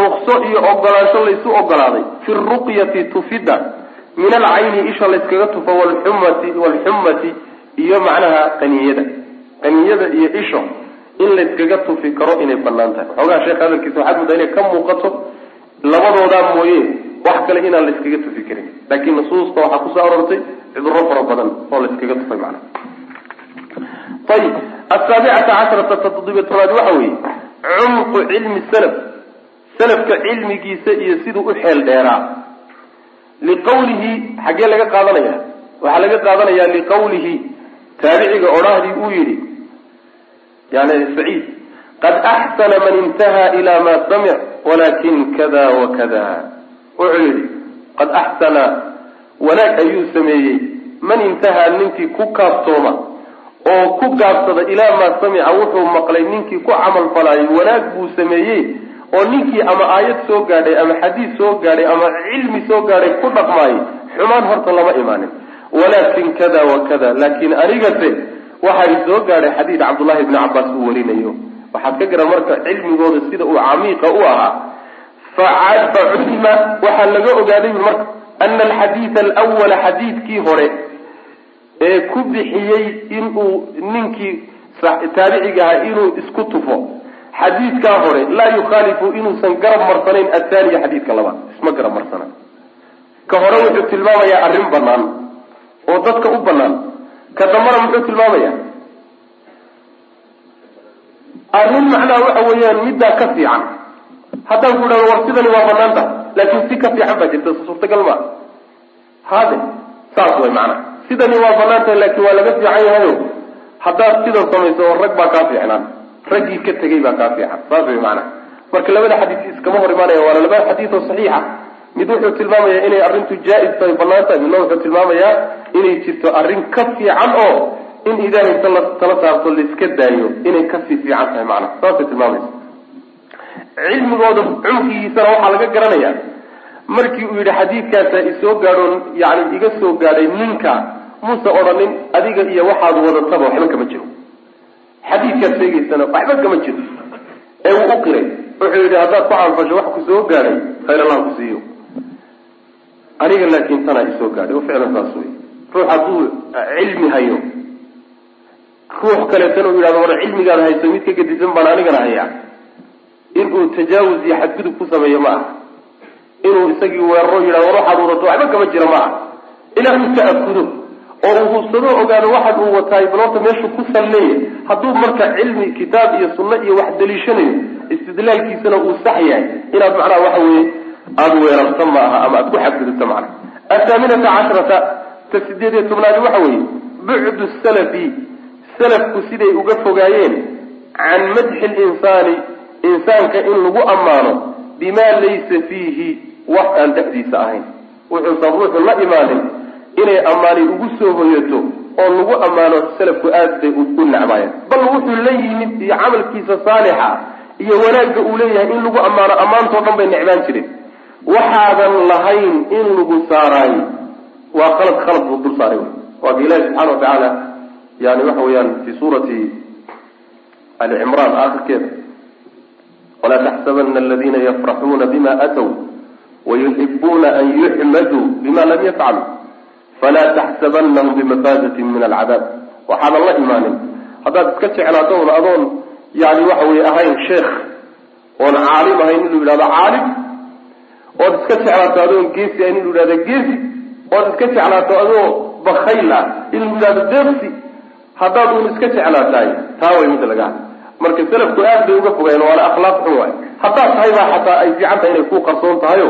rukso iyo ogolaansho laysu ogolaaday. Fi ruqyati tufidda min alcayni isha layskaga tufo walxumati walxumati iyo macnaha qaniyada. Qaniyada iyo isho in layskaga tufi karo inay bannaan tahay. Waxoogaa sheekh hadalkiisa waxaad muddaa inay ka muuqato labadoodaa mooye wax kale inaan layskaga tufi karin. Laakiin nusuusta waxaa ku soo aroortay cuduro fara badan oo layskaga tufay macnaha ayib asaabicata casharata toddobiyo tobnaad waxa weeye cumqu cilmi salaf salafka cilmigiisa iyo siduu u xeel dheeraa liqawlihi xaggee laga qaadanaya waxaa laga qaadanaya liqawlihi taabiciga odhahdii uu yidhi yani saciid qad axsana man intahaa ila ma samic walakin kada wa kada wuxuu yidhi qad axsana wanaag ayuu sameeyey man intahaa ninkii ku kaaftooma oo ku gaabsada ilaa maa samica wuxuu maqlay ninkii ku camal falaayay wanaag buu sameeyey oo ninkii ama aayad soo gaadhay ama xadiis soo gaadhay ama cilmi soo gaadhay ku dhaqmaayay xumaan horta lama imaanin. Walaakin kada wa kada laakin anigase waxaa soo gaadhay xadiid cabdullahi ibni cabaas uu warinayo. Waxaad ka garan marka cilmigooda sida uu camiiqa u ahaa. Fa culima waxaa laga ogaaday marka ana alxadiida alwala xadiidkii hore ee ku bixiyey inuu ninkii taabiciga ahaa inuu isku tufo. Xadiidkaa hore laa yukhaalifu inuusan garab marsanayn athaniya xadiidka labaad. Isma garab marsana. Ka hore wuxuu tilmaamayaa arrin banaan oo dadka u banaan ka dambana muxuu tilmaamaya arrin macnaha waxa weeyaan middaa ka fiican. Haddaan ku idhahdo war sidani waa banaanta laakiin si ka fiican baa jirta suurtagal maa hade saas way macnaha sidani waa banaantahay laakiin waa laga fiican yahayo haddaad sidan samayso oo rag baa kaa fiicnaan raggii ka tegay baa kaa fiican. Saas way macnaha marka labada xadiis iskama hor imaanaya waana labada xadiis oo saxiixa. Mid wuxuu tilmaamayaa inay arrintu jaa-is tahay bannaan tahay midna wuxuu tilmaamayaa inay jirto arrin ka fiican oo in ilaahay tala tala saarto laiska daayo inay ka sii fiican tahay macnaha saasay tilmaamaysa cilmigooda cumkigiisana waxaa laga garanayaa markii uu yidhi xadiidkaasa isoo gaadho yani iga soo gaadhay ninka muuse odhanin adiga iyo waxaad wadataba waxba kama jiro. Xadiidkaad sheegaysana waxba kama jiro. Ee wuu u qiray. Wuxuu yidhi haddaad ku canfasho wax ku soo gaadhay khayr allah ku siiyo. Aniga laakiin tanaa isoo gaadhay ficlan saas wey ruux hadduu cilmi hayo ruux kaleetana uu yidhahdo war cilmigaada hayso mid ka gedisan baan anigana hayaa. Inuu tajaawuz iyo xadgudub ku sameeyo ma aha inuu isagii weeraro yidhahdo war waxaad wadato waxba kama jira ma aha ilaa uu ta'akudo oo uu hubsado ogaado waxaad uu wataay baloorta meeshuu ku salleeya hadduu marka cilmi kitaab iyo sunno iyo wax daliishanayo istidlaalkiisana uu sax yahay. Inaad macnaha waxa weeye aada weerarta ma aha ama aada ku xadgudubta macnaha. Athaaminata cashrata ta sideed iyo tobnaadi waxa weeye bucdu salafi salafku siday uga fogaayeen can madxi linsaani insaanka in lagu ammaano bimaa laysa fiihi wax aan dhexdiisa ahayn. Wuxuusan ruuxu la imaanin inay ammaani ugu soo hoyato oo lagu ammaano salafku aad bay u nacmaayeen bal wuxuu la yimid iyo camalkiisa saalixa iyo wanaagga uu leeyahay in lagu ammaano ammaantoo dhan bay necbaan jireen. Waxaadan lahayn in lagu saaraayo waa khalad khalad buu dul saaray. Waa ka ilahi subxana wa tacaala yani waxa weeyaan fi suurati ali cimraan aakhirkeeda. Walaa taxsabana aladina yafraxuuna bima aatow wayuxibuuna an yuxmaduu bima lam yafcaluu falaa taxsabanahum bimafazatin min alcadaab waxaadan la imaanin haddaad iska jeclaato un adoon yani waxa weye ahayn sheekh oon caalim ahayn inuu yidhahdo caalim ood iska jeclaato adoon geesi ahayn inuu yidhahdo geesi ood iska jeclaato adoo bakayl ah inuu yidhahdo deeqsi haddaad uun iska jeclaatahay taa way midda laga marka salafku aad bay uga fogayeen waana akhlaaq xun waay haddaad tahay baa xataa ay fiican tahay inay ku qarsoon tahayo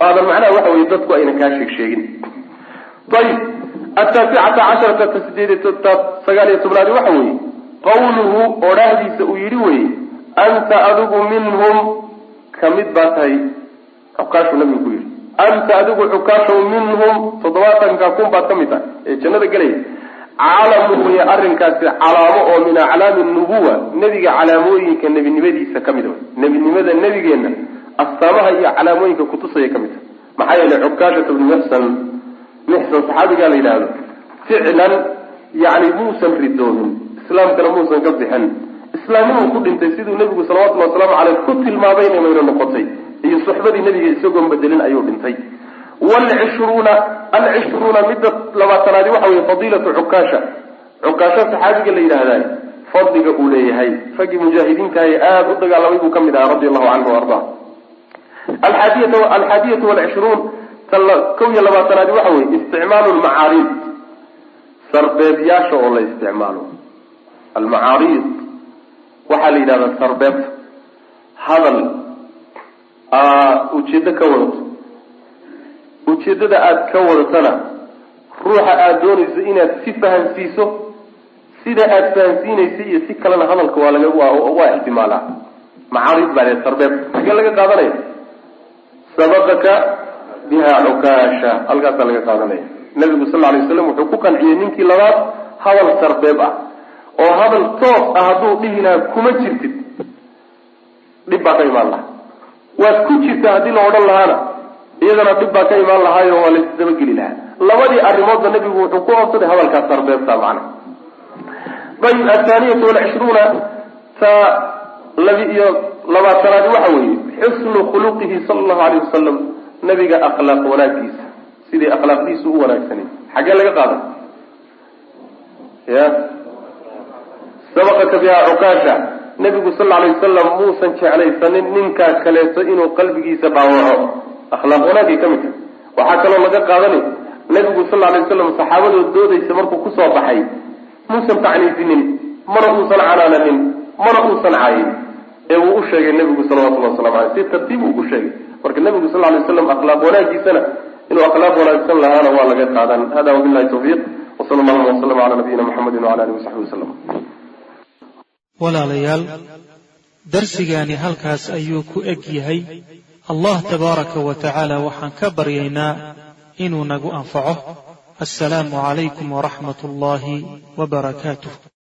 aadan macnaha waxa weye dadku ayna kaa sheeg sheegin ayib ataasicata casharata ta sideed sagaal iyo tobnaadi waxa weeye qawluhu odhaahdiisa uu yidhi weye anta adigu minhum ka mid baa tahay xukaashuu nabigu ku yidhi anta adigu xukaashow minhum toddobaatanka kun baad ka mid tahay ee jannada gelaya calamu wey arrinkaasi calaamo oo min aclaami nubuwa nebiga calaamooyinka nebinimadiisa ka mid nebinimada nebigeenna astaamaha iyo calaamooyinka kutusaya ka mid tahay maxaa yeelay cukaashata bnu mixsan mixsan saxaabigaa la yidhaahdo ficlan yani muusan ridoomin islaamkana muusan ka bixin. Islaamnimuu ku dhintay siduu nebigu salawatullhi wasalaamu caleyh ku tilmaabayna mayna noqotay iyo suxbadii nebiga isagoon bedelin ayuu dhintay. Wlcishruuna alcishruuna midda labaatanaadi waxa weye fadiilatu cukaasha cukaasha saxaabiga la yidhaahday fadliga uu leeyahay. Raggii mujaahidiintahay aada u dagaalamay buu ka mid ahaa radi allahu canhu arda alxaadiyatu walcishruun kow iyo labaatanaadi waxa weye isticmaalu lmacaariid sarbeebyaasha oo la isticmaalo almacaariid waxaa la yidhahdaa sarbeebta hadal. Ujeedo ka wadato. Ujeeddada aada ka wadatana ruuxa aada doonayso inaad si fahamsiiso sida aada fahamsiinaysa iyo si kalena hadalka waa laga waa ixtimaalaa macaariid baa sarbeeb. Xagee laga qaadanaya sabaqaka biha cukaasha halkaasaa laga qaadanaya. Nabigu sal alay waslam wuxuu ku qanciyey ninkii labaad hadal sarbeeb ah. Oo hadal toos ah hadduu dhihi lahaa kuma jirtid. Dhib baa ka imaan lahaa. Waad ku jirtaa haddii la odhan lahaana. Iyadana dhib baa ka imaan lahaayo waa laisdabageli lahaa. Labadii arrimoodba nabigu wuxuu ku oobsaday hadalkaas sarbeebta macna. Ayib athaaniyatu walcishruuna ta labi iyo labaatanaadi waxa weeye xusnu khuluqihi sala allahu alayh wasalam nabiga akhlaaq wanaagiisa sidii akhlaaqdiisu u wanaagsanay. Xaggee laga qaaday? Ya. Sabaqaka biha cukaasha nabigu sal alay wasalam muusan jeclaysanin ninkaa kaleeto inuu qalbigiisa dhaawaco akhlaaq wanaagay ka mid tahay waxaa kaloo laga qaadanay nabigu sal alay wasalam saxaabadood doodaysa markuu ku soo baxay muusan tacniisinin mana uusan canaananin mana uusan caayin ee wuu u sheegay nabigu salawatullahi waslamu aleyh si tartiib uu u sheegay. Marka nabigu sal alay waslam akhlaaq wanaagiisana inuu akhlaaq wanaagsan lahaana waa laga qaadan. Hada wabillahi tawfiiq wsala allahuma waslama cala nabiyina muxamedi wcala alihi wasaxbi wasalam walaalayaal darsigaani halkaas ayuu ku eg yahay. Allah tabaaraka wa tacaala waxaan ka baryaynaa inuu nagu anfaco. Assalaamu calaykum waraxmat ullaahi wa barakaatuh